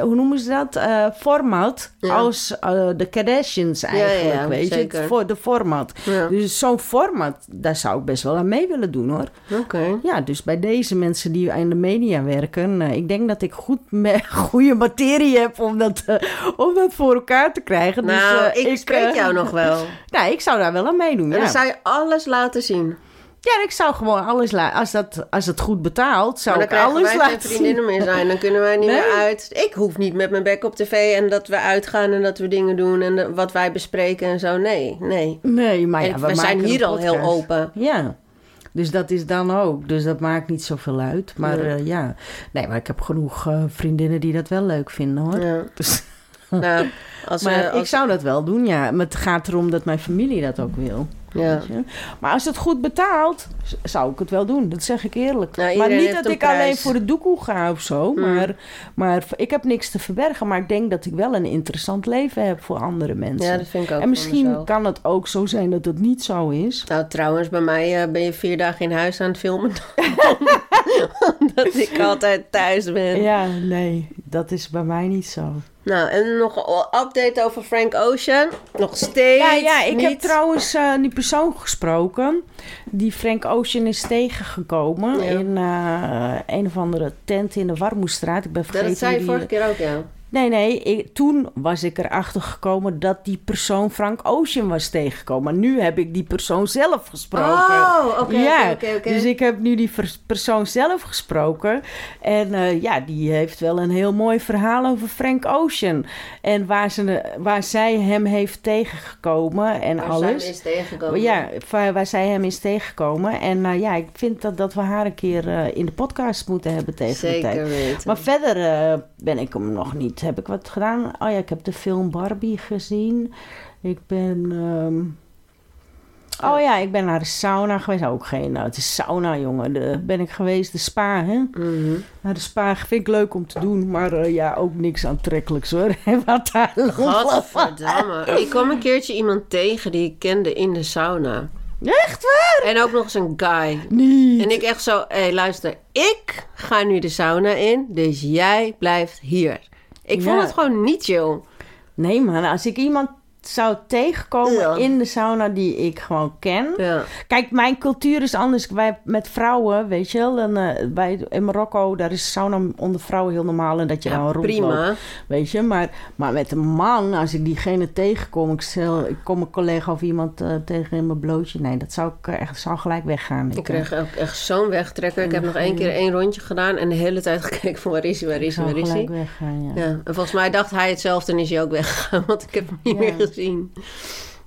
Speaker 1: hoe noemen ze dat? Eh, format als eh, de Kardashians eigenlijk, weet je? Het, voor, de format. Dus zo'n format, daar zou ik best wel aan mee willen doen hoor.
Speaker 2: Oké.
Speaker 1: Ja, dus bij deze mensen die in de media werken, eh, ik denk dat ik goed me, goede materie heb om dat, eh, om dat voor elkaar te krijgen.
Speaker 2: Nou,
Speaker 1: dus, eh,
Speaker 2: ik spreek jou nog wel.
Speaker 1: Nou, ik zou daar wel aan meedoen.
Speaker 2: En
Speaker 1: Ja,
Speaker 2: dan zou je alles laten zien.
Speaker 1: ja ik zou gewoon alles laten. Als, dat, als het goed betaalt, zou
Speaker 2: dan
Speaker 1: ik alles
Speaker 2: wij geen
Speaker 1: laten zien.
Speaker 2: vriendinnen meer zijn. Dan kunnen wij niet
Speaker 1: Nee.
Speaker 2: meer uit. Ik hoef niet met mijn bek op tv en dat we uitgaan en dat we dingen doen en de- wat wij bespreken en zo. Nee, nee.
Speaker 1: Nee, maar ja,
Speaker 2: En
Speaker 1: we,
Speaker 2: we zijn hier al heel open.
Speaker 1: Ja. Dus dat is dan ook. Dus dat maakt niet zoveel uit. Maar
Speaker 2: Nee.
Speaker 1: eh, ja. Nee, maar ik heb genoeg eh, vriendinnen die dat wel leuk vinden hoor.
Speaker 2: Ja.
Speaker 1: Dus-
Speaker 2: Nou, als,
Speaker 1: maar
Speaker 2: eh, als,
Speaker 1: ik zou dat wel doen, ja. Maar het gaat erom dat mijn familie dat ook wil.
Speaker 2: Ja.
Speaker 1: Maar als het goed betaalt, zou ik het wel doen. Dat zeg ik eerlijk.
Speaker 2: Nou,
Speaker 1: maar niet dat ik alleen voor de doekoe ga of zo.
Speaker 2: Hmm.
Speaker 1: Maar, maar ik heb niks te verbergen. Maar ik denk dat ik wel een interessant leven heb voor andere mensen.
Speaker 2: ja, dat vind ik ook
Speaker 1: en misschien kan het ook zo zijn dat het niet zo is.
Speaker 2: Nou, trouwens, bij mij eh, ben je vier dagen in huis aan het filmen. Omdat ik altijd thuis ben.
Speaker 1: Ja, nee, dat is bij mij niet zo.
Speaker 2: Nou, en nog een update over Frank Ocean. Nog steeds
Speaker 1: Ja, ja ik
Speaker 2: niet.
Speaker 1: heb trouwens eh, die persoon gesproken. Die Frank Ocean is tegengekomen
Speaker 2: Ja.
Speaker 1: in eh, een of andere tent in de Warmoestraat. Ik ben
Speaker 2: Dat
Speaker 1: vergeten
Speaker 2: zei je vorige keer ook, ja.
Speaker 1: Nee, nee, ik- toen was ik erachter gekomen dat die persoon Frank Ocean was tegengekomen. Maar nu heb ik die persoon zelf gesproken.
Speaker 2: Oh, oké,
Speaker 1: ja,
Speaker 2: oké,
Speaker 1: dus ik heb nu die persoon zelf gesproken. En eh, ja, die heeft wel een heel mooi verhaal over Frank Ocean. En waar, ze, waar zij hem heeft tegengekomen en
Speaker 2: Waar
Speaker 1: alles.
Speaker 2: we eens tegengekomen?
Speaker 1: Ja, waar, waar zij hem is tegengekomen. En eh, ja, ik vind dat, dat we haar een keer eh, in de podcast moeten hebben tegen de tijd.
Speaker 2: Zeker weten.
Speaker 1: Maar verder ben ik hem nog niet. Heb ik wat gedaan? Oh ja, ik heb de film Barbie gezien. Ik ben. ehm, Oh ja, ik ben naar de sauna geweest. Ook geen. Nou, het is sauna, jongen. De, ben ik geweest, de spa, hè? Nou, de spa vind ik leuk om te doen. Maar eh, ja, ook niks aantrekkelijks hoor. Wat daar
Speaker 2: Godverdamme. Ik kwam een keertje iemand tegen die ik kende in de sauna.
Speaker 1: Echt waar?
Speaker 2: En ook nog eens een guy.
Speaker 1: Niet.
Speaker 2: En ik echt zo, hé hey, luister, ik ga nu de sauna in, dus jij blijft hier. Ik vond het gewoon niet chill.
Speaker 1: Nee, man. Als ik iemand zou tegenkomen
Speaker 2: Ja.
Speaker 1: in de sauna die ik gewoon ken.
Speaker 2: Ja.
Speaker 1: Kijk, mijn cultuur is anders. Wij met vrouwen, weet je wel. Dan, eh, bij, in Marokko, daar is sauna onder vrouwen heel normaal. En dat je
Speaker 2: Ja,
Speaker 1: dan rondloopt.
Speaker 2: prima.
Speaker 1: Weet je, maar, maar met een man, als ik diegene tegenkom, ik, stel, ik kom een collega of iemand eh, tegen in mijn blootje. Nee, dat zou ik eh, echt zou gelijk weggaan.
Speaker 2: Ik kreeg ook echt zo'n wegtrekker. Ik heb nog één keer één rondje gedaan en de hele tijd gekeken van waar is hij, waar is hij, waar is hij.
Speaker 1: gelijk weggaan, ja.
Speaker 2: En volgens mij dacht hij hetzelfde en is hij ook weggegaan, want ik heb hem niet meer gezien.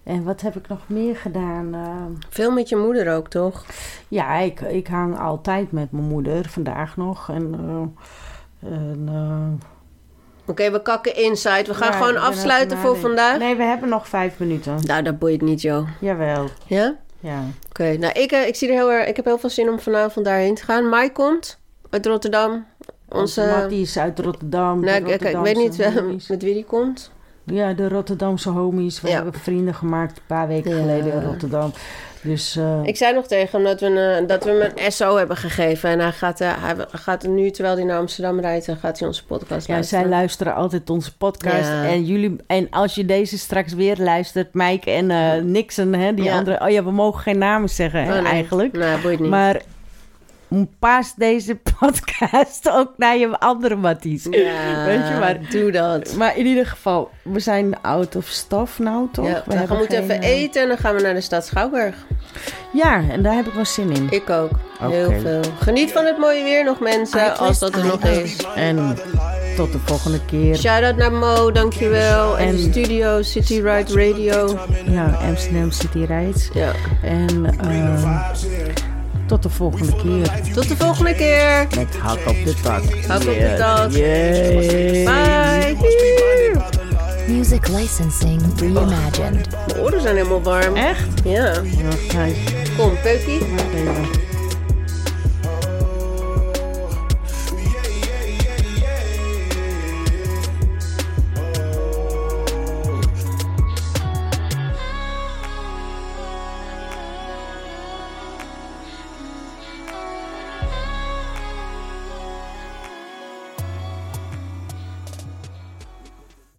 Speaker 1: En wat heb ik nog meer gedaan? Eh,
Speaker 2: Veel met je moeder ook, toch?
Speaker 1: ja, ik, ik hang altijd met mijn moeder, vandaag nog. En, eh, en, eh,
Speaker 2: Oké, we kakken inside. We gaan
Speaker 1: ja,
Speaker 2: gewoon afsluiten voor vandaag.
Speaker 1: Nee, we hebben nog vijf minuten.
Speaker 2: Nou, dat boeit niet, joh.
Speaker 1: Jawel,
Speaker 2: Ja?
Speaker 1: ja.
Speaker 2: Oké, nou ik, ik, zie er heel erg, ik heb heel veel zin om vanavond daarheen te gaan. Mai komt uit Rotterdam.
Speaker 1: Onze
Speaker 2: Onze,
Speaker 1: Mattie is uit Rotterdam.
Speaker 2: nou, ik, ik- weet niet met wie die komt.
Speaker 1: Ja, de Rotterdamse homies. We
Speaker 2: Ja.
Speaker 1: hebben vrienden gemaakt een paar weken
Speaker 2: Ja.
Speaker 1: geleden in Rotterdam. Dus eh,
Speaker 2: Ik zei nog tegen hem dat we, een, dat we hem een SO hebben gegeven. En hij gaat, eh, hij gaat nu, terwijl hij naar Amsterdam rijdt, gaat hij onze podcast
Speaker 1: ja,
Speaker 2: luisteren.
Speaker 1: zij luisteren altijd onze podcast.
Speaker 2: Ja.
Speaker 1: En, jullie, en als je deze straks weer luistert, Mike en eh, Nixon, hè, die andere. Oh ja, we mogen geen namen zeggen hè,
Speaker 2: Oh, nee.
Speaker 1: eigenlijk.
Speaker 2: Nee, boeit niet.
Speaker 1: Maar pas deze podcast ook naar je andere matties.
Speaker 2: ja,
Speaker 1: Weet je, maar-
Speaker 2: doe dat.
Speaker 1: Maar in ieder geval, we zijn out of stuff nou, toch?
Speaker 2: Ja, we gaan moeten even
Speaker 1: geen, eh,
Speaker 2: eten en dan gaan we naar de stad Schouwburg.
Speaker 1: Ja, en daar heb ik wel zin in.
Speaker 2: Ik ook. Heel veel. Geniet van het mooie weer nog mensen, als dat er nog is.
Speaker 1: En tot de volgende keer.
Speaker 2: Shout-out naar Mo, dankjewel. En,
Speaker 1: En-
Speaker 2: de studio, City Ride Radio.
Speaker 1: Ja, Amsterdam City Rides.
Speaker 2: Ja.
Speaker 1: En eh, tot de volgende keer.
Speaker 2: Tot de volgende keer.
Speaker 1: Met hak op de tak.
Speaker 2: Hak op de tak.
Speaker 1: Yay.
Speaker 2: Bye.
Speaker 3: Music licensing reimagined.
Speaker 2: Mijn oren zijn helemaal warm.
Speaker 1: Echt?
Speaker 2: Ja. Kom, Peukie.